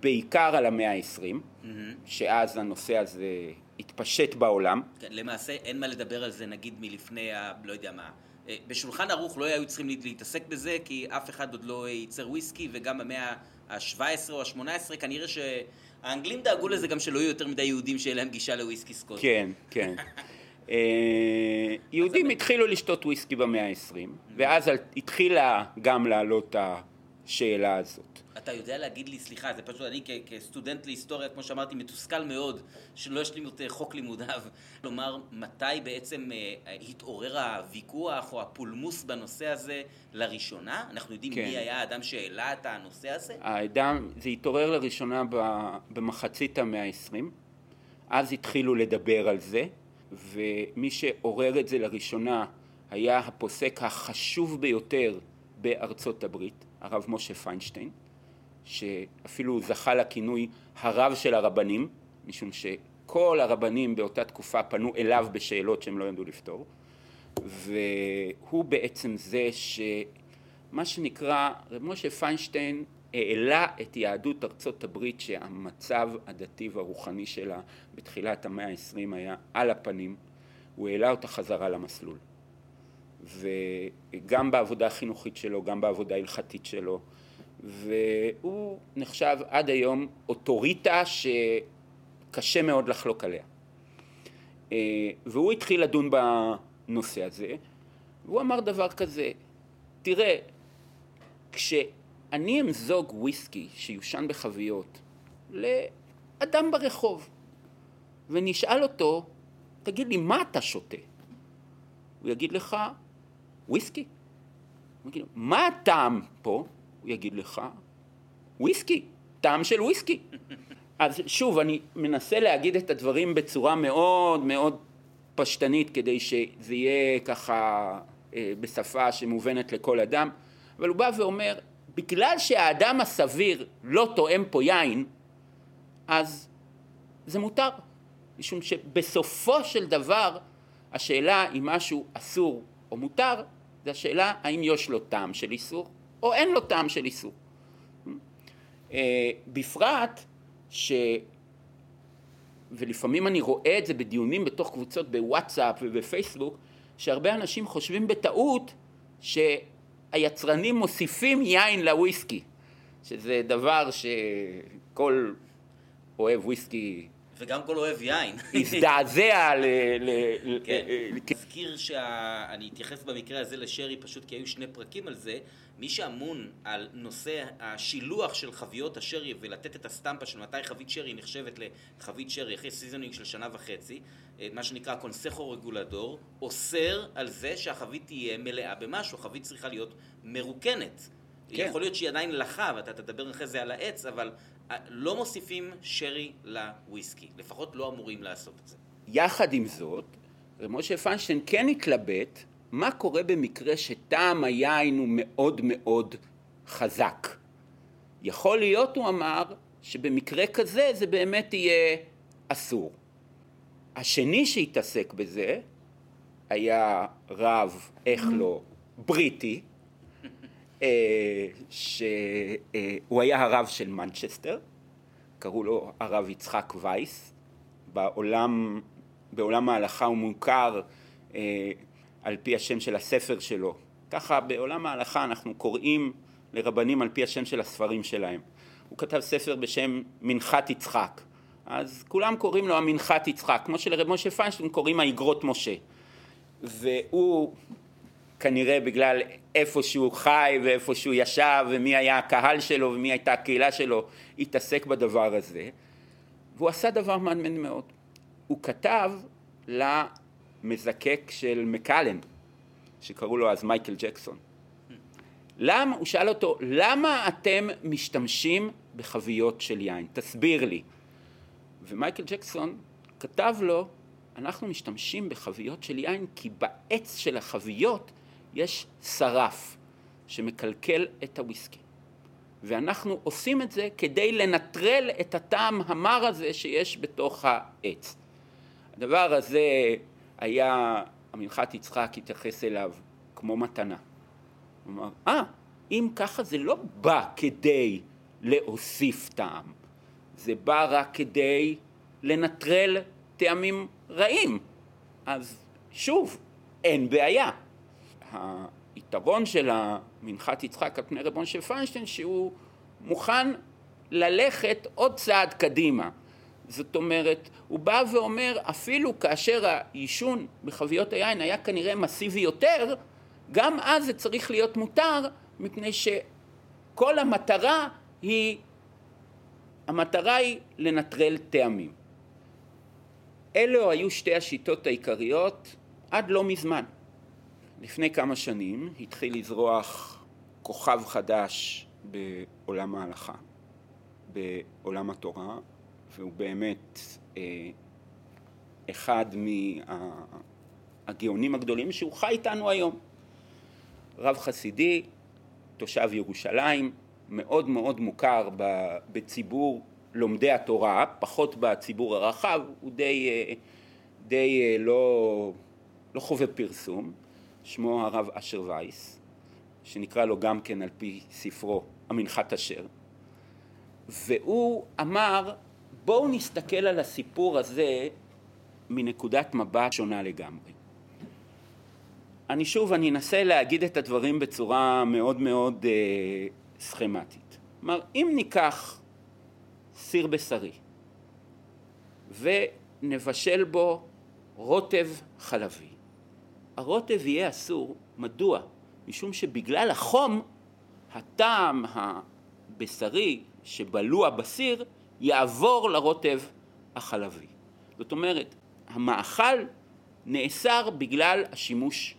בעיקר על המאה העשרים, mm-hmm. שאז הנושא הזה התפשט בעולם. כן, למעשה אין מה לדבר על זה נגיד מלפני ה... לא יודע מה. אה, בשולחן ערוך לא היו צריכים להתעסק בזה כי אף אחד עוד לא ייצר וויסקי וגם במאה ה-17 או ה-18 כנראה שהאנגלים דאגו לזה גם שלא יהיו יותר מדי יהודים שיהיה להם גישה לוויסקי סקוט. כן, כן. אה, יהודים התחילו לשתות וויסקי במאה ה-20, ואז התחילה גם לעלות השאלה הזאת. אתה יודע להגיד לי, סליחה, זה פשוט אני כסטודנט להיסטוריה, כמו שאמרתי, מתוסכל מאוד שלא ישלים את חוק לימודיו. כלומר, מתי בעצם אה, התעורר הוויכוח או הפולמוס בנושא הזה לראשונה? אנחנו יודעים כן. מי היה האדם שהעלה את הנושא הזה? האדם, זה התעורר לראשונה במחצית המאה ה-20, אז התחילו לדבר על זה. ומי שעורר את זה לראשונה היה הפוסק החשוב ביותר בארצות הברית, הרב משה פיינשטיין, שאפילו זכה לכינוי הרב של הרבנים, משום שכל הרבנים באותה תקופה פנו אליו בשאלות שהם לא ידעו לפתור, והוא בעצם זה שמה שנקרא, רב משה פיינשטיין העלה את יהדות ארצות הברית שהמצב הדתי והרוחני שלה בתחילת המאה העשרים היה על הפנים, הוא העלה אותה חזרה למסלול. וגם בעבודה החינוכית שלו, גם בעבודה ההלכתית שלו, והוא נחשב עד היום אוטוריטה שקשה מאוד לחלוק עליה. אה, והוא התחיל לדון בנושא הזה, והוא אמר דבר כזה, תראה, כש... אני אמזוג וויסקי שיושן בחביות לאדם ברחוב ונשאל אותו, תגיד לי, מה אתה שותה? הוא יגיד לך, וויסקי. מה הטעם פה? הוא יגיד לך, וויסקי, טעם של וויסקי. אז שוב, אני מנסה להגיד את הדברים בצורה מאוד מאוד פשטנית כדי שזה יהיה ככה אה, בשפה שמובנת לכל אדם, אבל הוא בא ואומר, בגלל שהאדם הסביר לא תואם פה יין, אז זה מותר. משום שבסופו של דבר השאלה אם משהו אסור או מותר, זה השאלה האם יש לו טעם של איסור או אין לו טעם של איסור. אה, בפרט ש... ולפעמים אני רואה את זה בדיונים בתוך קבוצות בוואטסאפ ובפייסבוק, שהרבה אנשים חושבים בטעות ש... היצרנים מוסיפים יין לוויסקי, שזה דבר שכל אוהב וויסקי וגם כל אוהב יין. הזדעזע ל... כן. אזכיר שאני אתייחס במקרה הזה לשרי פשוט כי היו שני פרקים על זה. מי שאמון על נושא השילוח של חביות השרי ולתת את ה stamp של מתי חבית שרי נחשבת לחבית שרי אחרי seasoning של שנה וחצי, אה, מה שנקרא Consejo Regulador, אוסר על זה שהחבית תהיה מלאה במשהו, החבית צריכה להיות מרוקנת. כן. יכול להיות שהיא עדיין לחה, ואתה תדבר אחרי זה על העץ, אבל לא מוסיפים שרי לוויסקי. לפחות לא אמורים לעשות את זה. יחד עם זאת, משה פיינשטיין כן התלבט מה קורה במקרה שטעם היין הוא מאוד מאוד חזק. יכול להיות, הוא אמר, שבמקרה כזה זה באמת יהיה אסור. השני שהתעסק בזה היה רב, איך לא, בריטי, שהוא היה הרב של מנצ'סטר, קראו לו הרב יצחק וייס, בעולם, בעולם ההלכה הוא מוכר אה, על פי השם של הספר שלו. ככה בעולם ההלכה אנחנו קוראים לרבנים על פי השם של הספרים שלהם. הוא כתב ספר בשם מנחת יצחק. אז כולם קוראים לו המנחת יצחק, כמו שלרב משה פיינשטיין קוראים האגרות משה. והוא כנראה בגלל איפה שהוא חי ואיפה שהוא ישב ומי היה הקהל שלו ומי הייתה הקהילה שלו, התעסק בדבר הזה. והוא עשה דבר מעניין מאוד. הוא כתב למזקק של מקלן, שקראו לו אז מייקל ג'קסון. למה, הוא שאל אותו, למה אתם משתמשים בחביות של יין? תסביר לי. ומייקל ג'קסון כתב לו, אנחנו משתמשים בחביות של יין כי בעץ של החביות יש שרף שמקלקל את הוויסקי. ואנחנו עושים את זה כדי לנטרל את הטעם המר הזה שיש בתוך העץ. הדבר הזה היה, המנחת יצחק התייחס אליו כמו מתנה. הוא אמר, אה, ah, אם ככה זה לא בא כדי להוסיף טעם, זה בא רק כדי לנטרל טעמים רעים. אז שוב, אין בעיה. היתרון של המנחת יצחק על פני רבון של פיינשטיין שהוא מוכן ללכת עוד צעד קדימה. זאת אומרת, הוא בא ואומר אפילו כאשר העישון בחביות היין היה כנראה מסיבי יותר, גם אז זה צריך להיות מותר מפני שכל המטרה היא, המטרה היא לנטרל טעמים. אלו היו שתי השיטות העיקריות עד לא מזמן. לפני כמה שנים התחיל לזרוח כוכב חדש בעולם ההלכה, בעולם התורה, והוא באמת אה, אחד מהגאונים הגדולים שהוא חי איתנו היום. רב חסידי, תושב ירושלים, מאוד מאוד מוכר בציבור לומדי התורה, פחות בציבור הרחב, הוא די, אה, די אה, לא, לא חובב פרסום, שמו הרב אשר וייס, שנקרא לו גם כן על פי ספרו המנחת אשר, והוא אמר בואו נסתכל על הסיפור הזה מנקודת מבט שונה לגמרי. אני שוב, אני אנסה להגיד את הדברים בצורה מאוד מאוד אה, סכמטית. כלומר, אם ניקח סיר בשרי ונבשל בו רוטב חלבי, הרוטב יהיה אסור, מדוע? משום שבגלל החום הטעם הבשרי שבלוע בסיר יעבור לרוטב החלבי. זאת אומרת, המאכל נאסר בגלל השימוש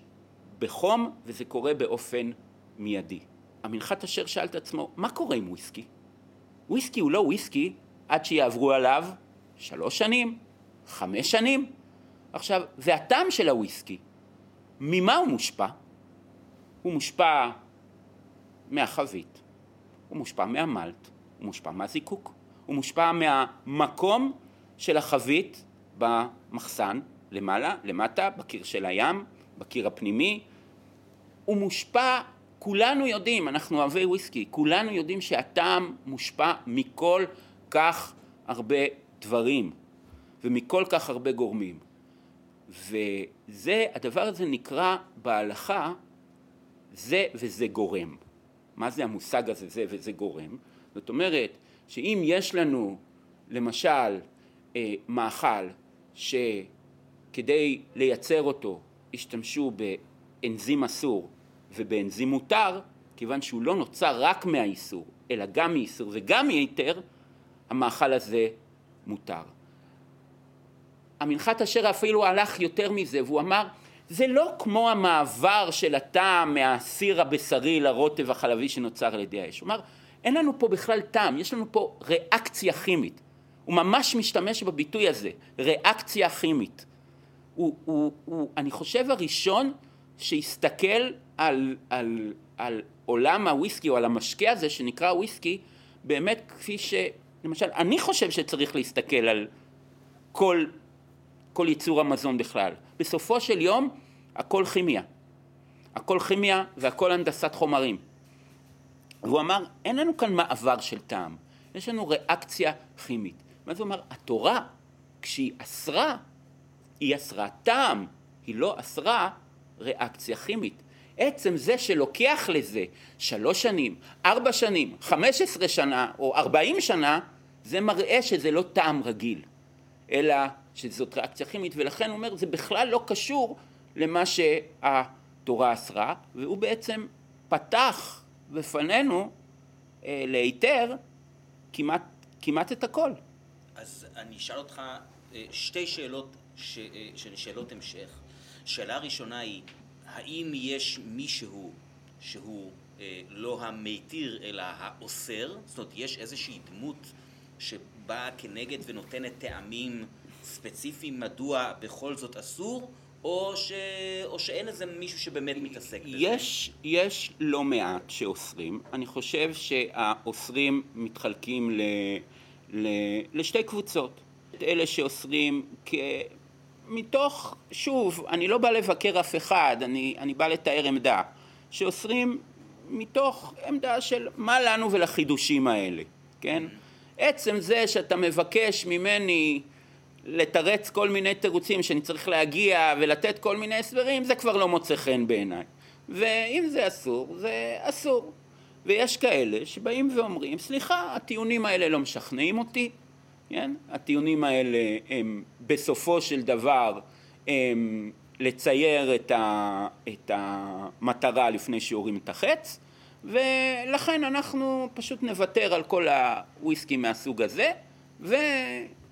בחום וזה קורה באופן מיידי. המנחת אשר שאל את עצמו, מה קורה עם וויסקי? וויסקי הוא לא וויסקי עד שיעברו עליו שלוש שנים, חמש שנים. עכשיו, זה הטעם של הוויסקי. ממה הוא מושפע? הוא מושפע מהחבית, הוא מושפע מהמלט, הוא מושפע מהזיקוק, הוא מושפע מהמקום של החבית במחסן, למעלה, למטה, בקיר של הים, בקיר הפנימי. הוא מושפע, כולנו יודעים, אנחנו אוהבי וויסקי, כולנו יודעים שהטעם מושפע מכל כך הרבה דברים ומכל כך הרבה גורמים. וזה, הדבר הזה נקרא בהלכה זה וזה גורם. מה זה המושג הזה זה וזה גורם? זאת אומרת שאם יש לנו למשל אה, מאכל שכדי לייצר אותו השתמשו באנזים אסור ובאנזים מותר, כיוון שהוא לא נוצר רק מהאיסור, אלא גם מאיסור וגם מהיתר, המאכל הזה מותר. המנחת אשר אפילו הלך יותר מזה והוא אמר זה לא כמו המעבר של הטעם מהסיר הבשרי לרוטב החלבי שנוצר על ידי האש. הוא אמר אין לנו פה בכלל טעם, יש לנו פה ריאקציה כימית. הוא ממש משתמש בביטוי הזה, ריאקציה כימית. הוא, הוא, הוא אני חושב הראשון שהסתכל על, על, על עולם הוויסקי או על המשקה הזה שנקרא וויסקי באמת כפי ש... למשל, אני חושב שצריך להסתכל על כל, כל ייצור המזון בכלל. בסופו של יום הכל כימיה. הכל כימיה והכל הנדסת חומרים. והוא אמר, אין לנו כאן מעבר של טעם, יש לנו ריאקציה כימית. מה זה אומר? התורה, כשהיא אסרה, היא אסרה טעם, היא לא אסרה ריאקציה כימית. עצם זה שלוקח לזה שלוש שנים, ארבע שנים, חמש עשרה שנה או ארבעים שנה, זה מראה שזה לא טעם רגיל, אלא שזאת ריאקציה כימית, ולכן הוא אומר זה בכלל לא קשור למה שהתורה אסרה, והוא בעצם פתח בפנינו אה, להיתר כמעט, כמעט את הכל. אז אני אשאל אותך אה, שתי שאלות, ש, אה, שאלות המשך. שאלה ראשונה היא, האם יש מישהו שהוא אה, לא המתיר אלא האוסר? זאת אומרת, יש איזושהי דמות שבאה כנגד ונותנת טעמים ספציפיים מדוע בכל זאת אסור? או, ש... או שאין איזה מישהו שבאמת מתעסק בזה? יש, יש לא מעט שאוסרים. אני חושב שהאוסרים מתחלקים ל... ל... לשתי קבוצות. אלה שאוסרים כ... מתוך, שוב, אני לא בא לבקר אף אחד, אני, אני בא לתאר עמדה, שאוסרים מתוך עמדה של מה לנו ולחידושים האלה, כן? עצם זה שאתה מבקש ממני לתרץ כל מיני תירוצים שאני צריך להגיע ולתת כל מיני הסברים, זה כבר לא מוצא חן בעיניי. ואם זה אסור, זה אסור. ויש כאלה שבאים ואומרים, סליחה, הטיעונים האלה לא משכנעים אותי, כן? הטיעונים האלה הם בסופו של דבר הם לצייר את, ה, את המטרה לפני שיורים את החץ, ולכן אנחנו פשוט נוותר על כל הוויסקי מהסוג הזה, ו...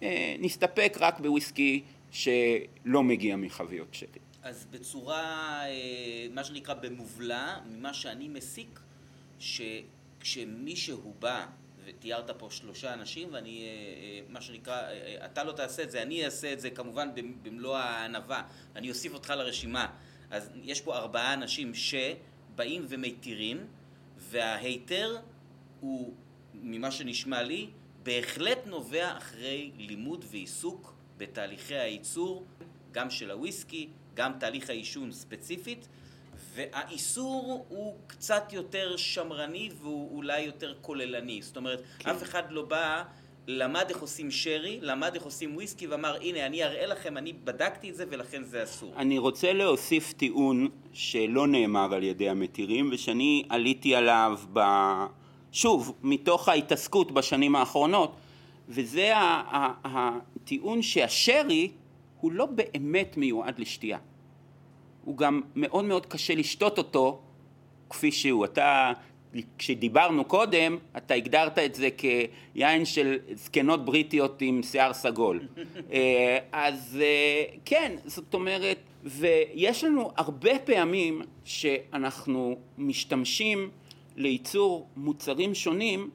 אה, נסתפק רק בוויסקי שלא מגיע מחביות שלי. אז בצורה, אה, מה שנקרא במובלע, ממה שאני מסיק, שכשמישהו בא, ותיארת פה שלושה אנשים, ואני, אה, מה שנקרא, אתה לא תעשה את זה, אני אעשה את זה כמובן במלוא הענווה, אני אוסיף אותך לרשימה. אז יש פה ארבעה אנשים שבאים ומתירים, וההיתר הוא, ממה שנשמע לי, בהחלט נובע אחרי לימוד ועיסוק בתהליכי הייצור, גם של הוויסקי, גם תהליך העישון ספציפית, והאיסור הוא קצת יותר שמרני והוא אולי יותר כוללני. זאת אומרת, כן. אף אחד לא בא, למד איך עושים שרי, למד איך עושים וויסקי ואמר, הנה, אני אראה לכם, אני בדקתי את זה ולכן זה אסור. אני רוצה להוסיף טיעון שלא נאמר על ידי המתירים ושאני עליתי עליו ב... שוב, מתוך ההתעסקות בשנים האחרונות, וזה הטיעון שהשרי הוא לא באמת מיועד לשתייה. הוא גם מאוד מאוד קשה לשתות אותו כפי שהוא. אתה, כשדיברנו קודם, אתה הגדרת את זה כיין של זקנות בריטיות עם שיער סגול. אה, אז אה, כן, זאת אומרת, ויש לנו הרבה פעמים שאנחנו משתמשים לייצור מוצרים שונים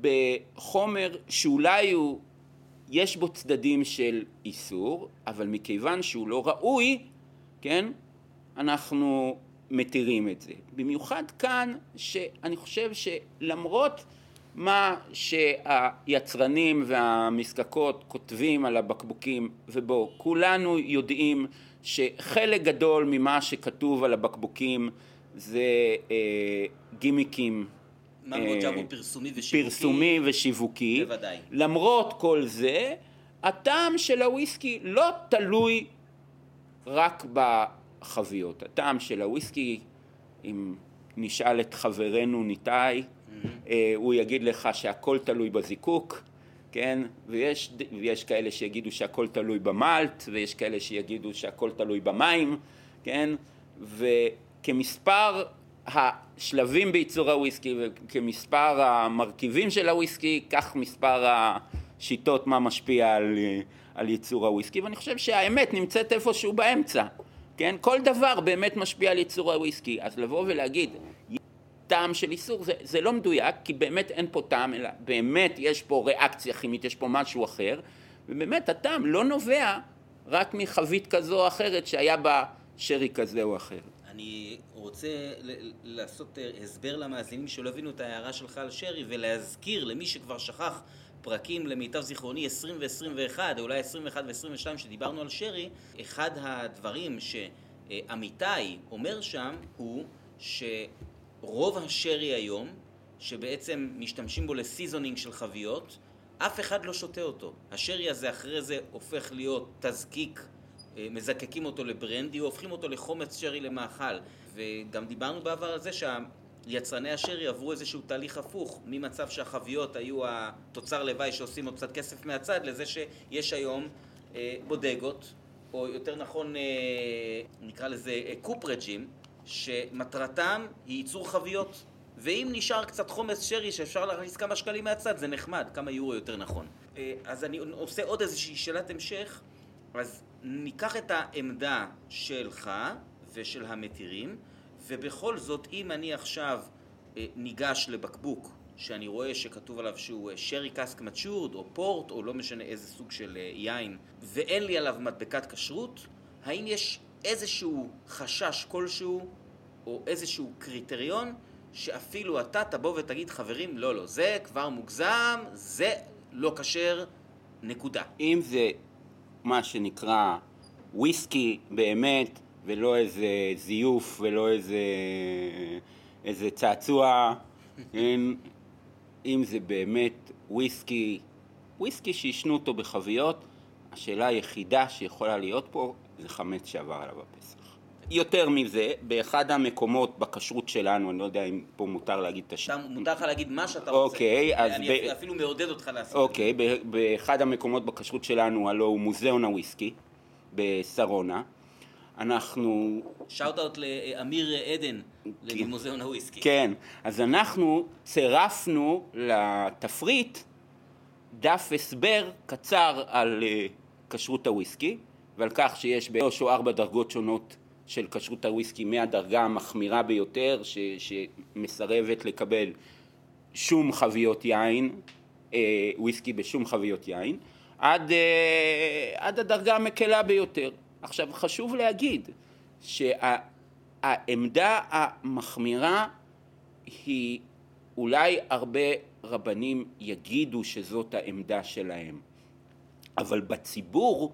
בחומר שאולי הוא, יש בו צדדים של איסור, אבל מכיוון שהוא לא ראוי, כן, אנחנו מתירים את זה. במיוחד כאן, שאני חושב שלמרות מה שהיצרנים והמזקקות כותבים על הבקבוקים, ובו כולנו יודעים שחלק גדול ממה שכתוב על הבקבוקים זה אה, גימיקים. ממבו אה, פרסומי ושיווקי. פרסומי ושיווקי. בוודאי. למרות כל זה, הטעם של הוויסקי לא תלוי רק בחביות. הטעם של הוויסקי, אם נשאל את חברנו ניתאי, mm-hmm. אה, הוא יגיד לך שהכל תלוי בזיקוק, כן? ויש, ויש כאלה שיגידו שהכל תלוי במלט, ויש כאלה שיגידו שהכל תלוי במים, כן? ו... כמספר השלבים בייצור הוויסקי וכמספר המרכיבים של הוויסקי, כך מספר השיטות מה משפיע על, על ייצור הוויסקי, ואני חושב שהאמת נמצאת איפשהו באמצע, כן? כל דבר באמת משפיע על ייצור הוויסקי, אז לבוא ולהגיד טעם של איסור זה, זה לא מדויק, כי באמת אין פה טעם, אלא באמת יש פה ריאקציה כימית, יש פה משהו אחר, ובאמת הטעם לא נובע רק מחבית כזו או אחרת שהיה בה שרי כזה או אחר. אני רוצה לעשות אה, הסבר למאזינים שלא הבינו את ההערה שלך על שרי ולהזכיר למי שכבר שכח פרקים למיטב זיכרוני 20 ו-21, אולי 21 ו-22 שדיברנו על שרי, אחד הדברים שעמיתי אומר שם הוא שרוב השרי היום, שבעצם משתמשים בו לסיזונינג של חביות, אף אחד לא שותה אותו. השרי הזה אחרי זה הופך להיות תזקיק מזקקים אותו לברנדי או הופכים אותו לחומץ שרי למאכל. וגם דיברנו בעבר על זה שיצרני השרי עברו איזשהו תהליך הפוך, ממצב שהחביות היו התוצר לוואי שעושים עוד קצת כסף מהצד, לזה שיש היום אה, בודגות, או יותר נכון נקרא לזה קופרג'ים, שמטרתם היא ייצור חביות. ואם נשאר קצת חומץ שרי שאפשר להכניס כמה שקלים מהצד, זה נחמד, כמה יורו יותר נכון. אז אני עושה עוד איזושהי שאלת המשך. אז ניקח את העמדה שלך ושל המתירים, ובכל זאת, אם אני עכשיו אה, ניגש לבקבוק שאני רואה שכתוב עליו שהוא שרי קאסק מצ'ורד, או פורט, או לא משנה איזה סוג של אה, יין, ואין לי עליו מדבקת כשרות, האם יש איזשהו חשש כלשהו, או איזשהו קריטריון, שאפילו אתה תבוא ותגיד, חברים, לא, לא, זה כבר מוגזם, זה לא כשר, נקודה. אם זה מה שנקרא וויסקי באמת, ולא איזה זיוף ולא איזה, איזה צעצוע, אם, אם זה באמת וויסקי, וויסקי שישנו אותו בחביות, השאלה היחידה שיכולה להיות פה זה חמץ שעבר עליו הפסח. יותר מזה, באחד המקומות בכשרות שלנו, אני לא יודע אם פה מותר להגיד את השם. מותר לך להגיד מה שאתה רוצה. אוקיי, אז... אני ב... אפילו מעודד אותך לעשות אוקיי, את זה. אוקיי, באחד המקומות בכשרות שלנו, הלו הוא מוזיאון הוויסקי, בשרונה. אנחנו... שאוט אאוט לאמיר עדן, למוזיאון הוויסקי. כן, אז אנחנו צירפנו לתפריט דף הסבר קצר על אה, כשרות הוויסקי, ועל כך שיש בשלוש או ארבע דרגות שונות של כשרות הוויסקי מהדרגה המחמירה ביותר ש, שמסרבת לקבל שום חביות יין, אה, וויסקי בשום חביות יין, עד, אה, עד הדרגה המקלה ביותר. עכשיו חשוב להגיד שהעמדה המחמירה היא אולי הרבה רבנים יגידו שזאת העמדה שלהם, אבל בציבור,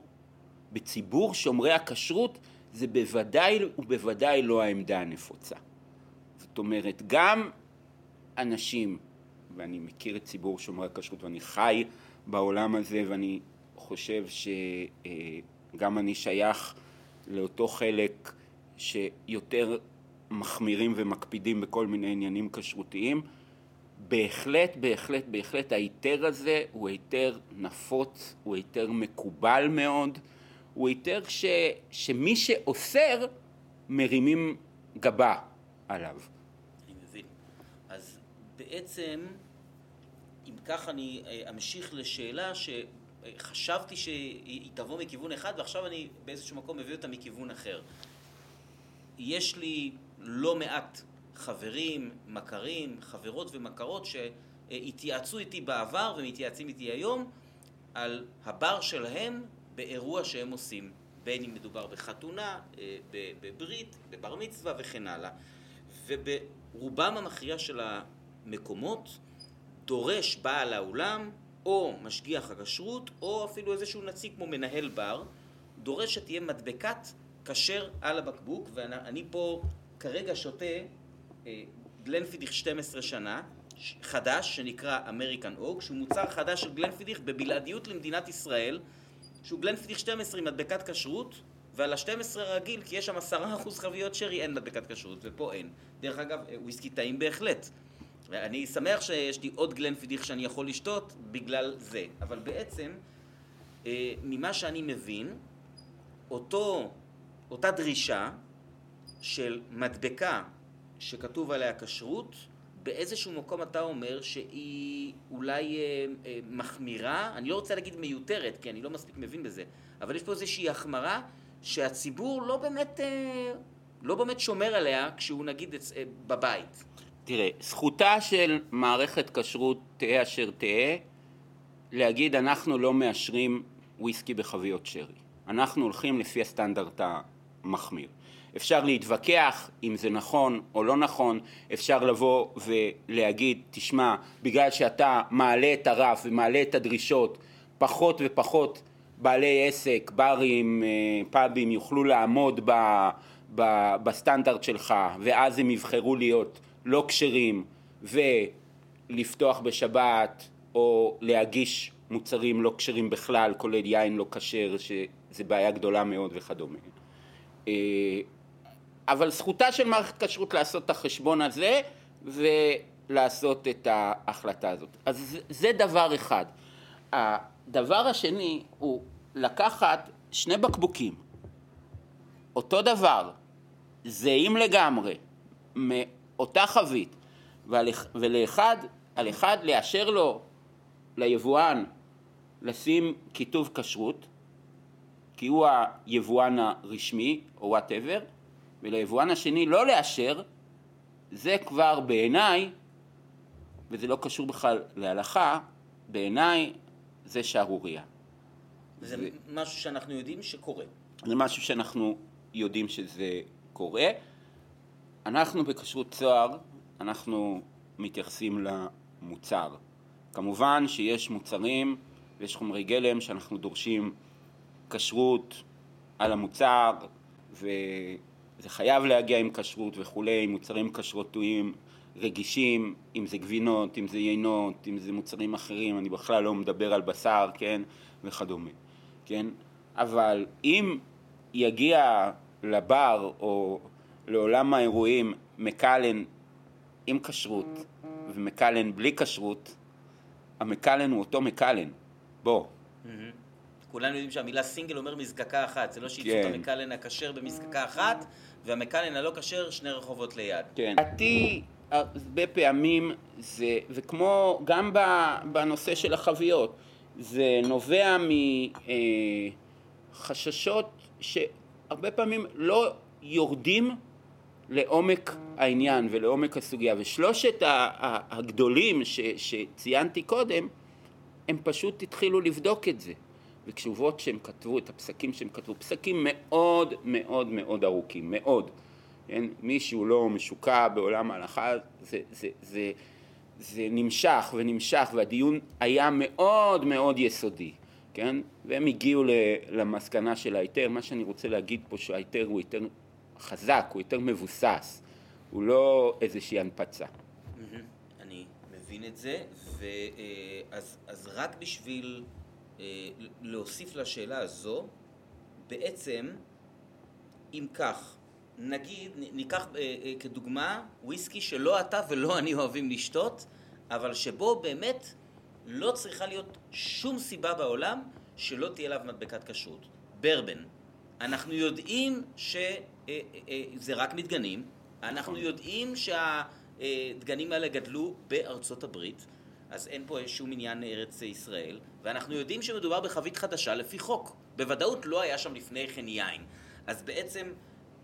בציבור שומרי הכשרות זה בוודאי ובוודאי לא העמדה הנפוצה. זאת אומרת, גם אנשים, ואני מכיר את ציבור שומרי הכשרות ואני חי בעולם הזה ואני חושב שגם אני שייך לאותו חלק שיותר מחמירים ומקפידים בכל מיני עניינים כשרותיים, בהחלט, בהחלט, בהחלט ההיתר הזה הוא היתר נפוץ, הוא היתר מקובל מאוד, הוא היתר ש, שמי שאוסר מרימים גבה עליו. אני מבין. אז בעצם, אם כך אני אה, אמשיך לשאלה שחשבתי שהיא תבוא מכיוון אחד ועכשיו אני באיזשהו מקום מביא אותה מכיוון אחר. יש לי לא מעט חברים, מכרים, חברות ומכרות שהתייעצו איתי בעבר ומתייעצים איתי היום על הבר שלהם באירוע שהם עושים, בין אם מדובר בחתונה, אה, בברית, בבר מצווה וכן הלאה. וברובם המכריע של המקומות דורש בעל האולם או משגיח הכשרות או אפילו איזשהו נציג כמו מנהל בר דורש שתהיה מדבקת כשר על הבקבוק ואני פה כרגע שותה אה, גלנפידיך 12 שנה חדש שנקרא אמריקן אוג שהוא מוצר חדש של גלנפידיך בבלעדיות למדינת ישראל שהוא גלנפידיך 12 עם מדבקת כשרות, ועל ה-12 רגיל, כי יש שם 10% חביות שרי, אין מדבקת כשרות, ופה אין. דרך אגב, אה, וויסקי טעים בהחלט. אני שמח שיש לי עוד גלנפידיך שאני יכול לשתות בגלל זה. אבל בעצם, אה, ממה שאני מבין, אותו, אותה דרישה של מדבקה שכתוב עליה כשרות, באיזשהו מקום אתה אומר שהיא אולי אה, אה, מחמירה, אני לא רוצה להגיד מיותרת, כי אני לא מספיק מבין בזה, אבל יש פה איזושהי החמרה שהציבור לא באמת, אה, לא באמת שומר עליה כשהוא נגיד אה, בבית. תראה, זכותה של מערכת כשרות תהא אשר תהא להגיד אנחנו לא מאשרים וויסקי בחביות שרי. אנחנו הולכים לפי הסטנדרט המחמיר. אפשר להתווכח אם זה נכון או לא נכון, אפשר לבוא ולהגיד, תשמע, בגלל שאתה מעלה את הרף ומעלה את הדרישות, פחות ופחות בעלי עסק, ברים, אה, פאבים, יוכלו לעמוד ב, ב, בסטנדרט שלך, ואז הם יבחרו להיות לא כשרים ולפתוח בשבת או להגיש מוצרים לא כשרים בכלל, כולל יין לא כשר, שזה בעיה גדולה מאוד וכדומה. אבל זכותה של מערכת כשרות לעשות את החשבון הזה ולעשות את ההחלטה הזאת. אז זה דבר אחד. הדבר השני הוא לקחת שני בקבוקים, אותו דבר, זהים לגמרי, מאותה חבית, ולאחד, על אחד לאשר לו, ליבואן, לשים כיתוב כשרות, כי הוא היבואן הרשמי, או וואטאבר, וליבואן השני לא לאשר, זה כבר בעיניי, וזה לא קשור בכלל להלכה, בעיניי זה שערורייה. זה, זה משהו שאנחנו יודעים שקורה. זה משהו שאנחנו יודעים שזה קורה. אנחנו בכשרות צוהר, אנחנו מתייחסים למוצר. כמובן שיש מוצרים ויש חומרי גלם שאנחנו דורשים כשרות על המוצר וזה חייב להגיע עם כשרות וכולי, מוצרים כשרותיים רגישים, אם זה גבינות, אם זה יינות, אם זה מוצרים אחרים, אני בכלל לא מדבר על בשר, כן, וכדומה, כן, אבל אם יגיע לבר או לעולם האירועים מקלן עם כשרות ומקלן בלי כשרות, המקלן הוא אותו מקלן, בוא. כולנו יודעים שהמילה סינגל אומר מזקקה אחת, זה לא שייצאו כן. את המקלן הכשר במזקקה אחת והמקלן הלא כשר שני רחובות ליד. כן. לדעתי הרבה פעמים זה, וכמו גם בנושא של החביות, זה נובע מחששות אה, שהרבה פעמים לא יורדים לעומק העניין ולעומק הסוגיה. ושלושת הגדולים ש, שציינתי קודם, הם פשוט התחילו לבדוק את זה. וכתובות שהם כתבו, את הפסקים שהם כתבו, פסקים מאוד מאוד מאוד ארוכים, מאוד. כן? מי שהוא לא משוקע בעולם ההלכה, זה, זה, זה, זה נמשך ונמשך, והדיון היה מאוד מאוד יסודי, כן? והם הגיעו למסקנה של ההיתר. מה שאני רוצה להגיד פה שההיתר הוא היתר חזק, הוא יותר מבוסס, הוא לא איזושהי הנפצה. אני מבין את זה, ואז, אה, רק בשביל להוסיף לשאלה הזו, בעצם, אם כך, נגיד, ניקח אה, כדוגמה וויסקי שלא אתה ולא אני אוהבים לשתות, אבל שבו באמת לא צריכה להיות שום סיבה בעולם שלא תהיה עליו מדבקת כשרות. ברבן. אנחנו יודעים שזה רק מדגנים, אנחנו יודעים שהדגנים האלה גדלו בארצות הברית, אז אין פה שום עניין ארץ ישראל, ואנחנו יודעים שמדובר בחבית חדשה לפי חוק. בוודאות לא היה שם לפני כן יין. אז בעצם,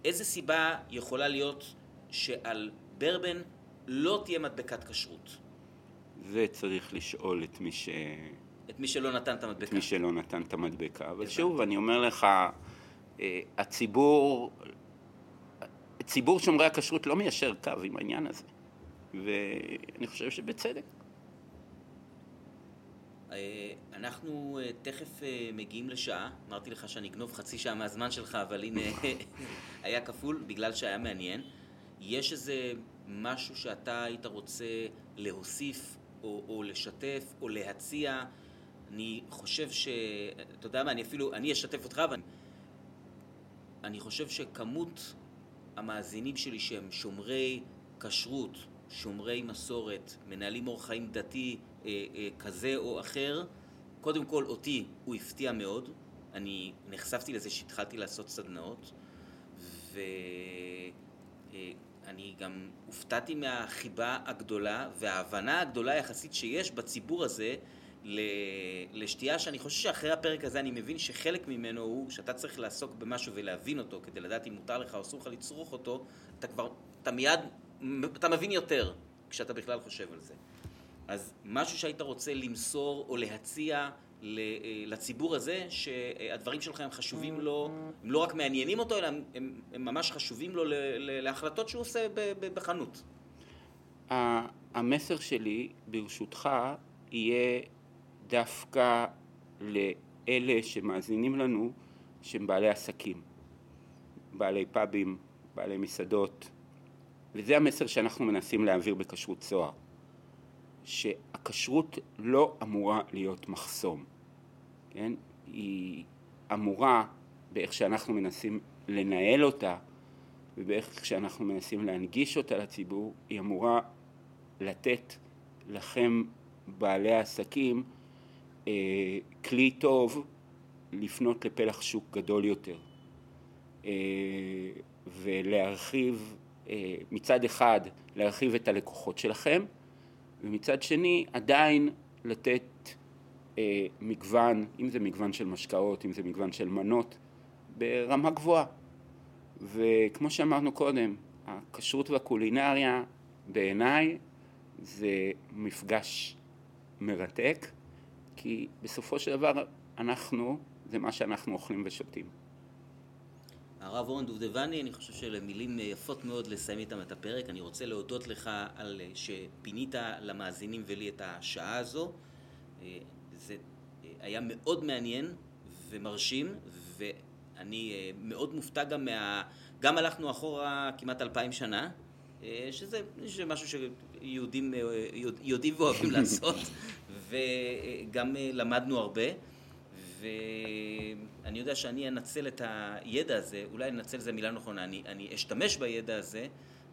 איזה סיבה יכולה להיות שעל ברבן לא תהיה מדבקת כשרות? זה צריך לשאול את מי ש... את מי שלא נתן את המדבקה. את מי שלא נתן את המדבקה. אבל שוב, אני אומר לך, אה, הציבור, ציבור שומרי הכשרות לא מיישר קו עם העניין הזה, ואני חושב שבצדק. אה, אנחנו אה, תכף מגיעים לשעה, אמרתי לך שאני אגנוב חצי שעה מהזמן שלך, אבל הנה, היה כפול בגלל שהיה מעניין. יש איזה משהו שאתה היית רוצה להוסיף או, או לשתף או להציע? אני חושב ש... אתה יודע מה, אני אפילו, אני אשתף אותך, ואני... אני חושב שכמות המאזינים שלי שהם שומרי כשרות, שומרי מסורת, מנהלים אורח חיים דתי אה, אה, כזה או אחר, קודם כל אותי הוא הפתיע מאוד, אני נחשפתי לזה שהתחלתי לעשות סדנאות ואני אה, גם הופתעתי מהחיבה הגדולה וההבנה הגדולה יחסית שיש בציבור הזה לשתייה שאני חושב שאחרי הפרק הזה אני מבין שחלק ממנו הוא שאתה צריך לעסוק במשהו ולהבין אותו כדי לדעת אם מותר לך או אסור לך לצרוך אותו, אתה כבר, אתה מיד, אתה מבין יותר כשאתה בכלל חושב על זה. אז משהו שהיית רוצה למסור או להציע לציבור הזה, שהדברים שלך הם חשובים לו, הם לא רק מעניינים אותו, אלא הם, הם ממש חשובים לו להחלטות שהוא עושה בחנות. המסר שלי, ברשותך, יהיה דווקא לאלה שמאזינים לנו שהם בעלי עסקים, בעלי פאבים, בעלי מסעדות, וזה המסר שאנחנו מנסים להעביר בכשרות צוהר, שהכשרות לא אמורה להיות מחסום, כן? היא אמורה, באיך שאנחנו מנסים לנהל אותה ובאיך שאנחנו מנסים להנגיש אותה לציבור, היא אמורה לתת לכם, בעלי העסקים, אה, כלי טוב לפנות לפלח שוק גדול יותר אה, ולהרחיב, אה, מצד אחד להרחיב את הלקוחות שלכם ומצד שני עדיין לתת מגוון, אם זה מגוון של משקאות, אם זה מגוון של מנות, ברמה גבוהה. וכמו שאמרנו קודם, הכשרות והקולינריה בעיניי זה מפגש מרתק, כי בסופו של דבר אנחנו, זה מה שאנחנו אוכלים ושותים. הרב אורן דובדבני, אני חושב שאלה מילים יפות מאוד לסיים איתם את הפרק. אני רוצה להודות לך על שפינית למאזינים ולי את השעה הזו. זה היה מאוד מעניין ומרשים, ואני מאוד מופתע גם מה... גם הלכנו אחורה כמעט אלפיים שנה, שזה, שזה משהו שיהודים יודעים ואוהבים לעשות, וגם למדנו הרבה. ואני יודע שאני אנצל את הידע הזה, אולי אנצל זו מילה נכונה, אני, אני אשתמש בידע הזה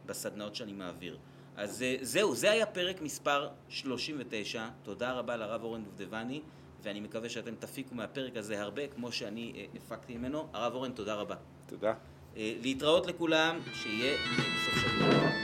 בסדנאות שאני מעביר. אז זהו, זה היה פרק מספר 39, תודה רבה לרב אורן דובדבני, ואני מקווה שאתם תפיקו מהפרק הזה הרבה, כמו שאני הפקתי ממנו. הרב אורן, תודה רבה. תודה. להתראות לכולם, שיהיה סוף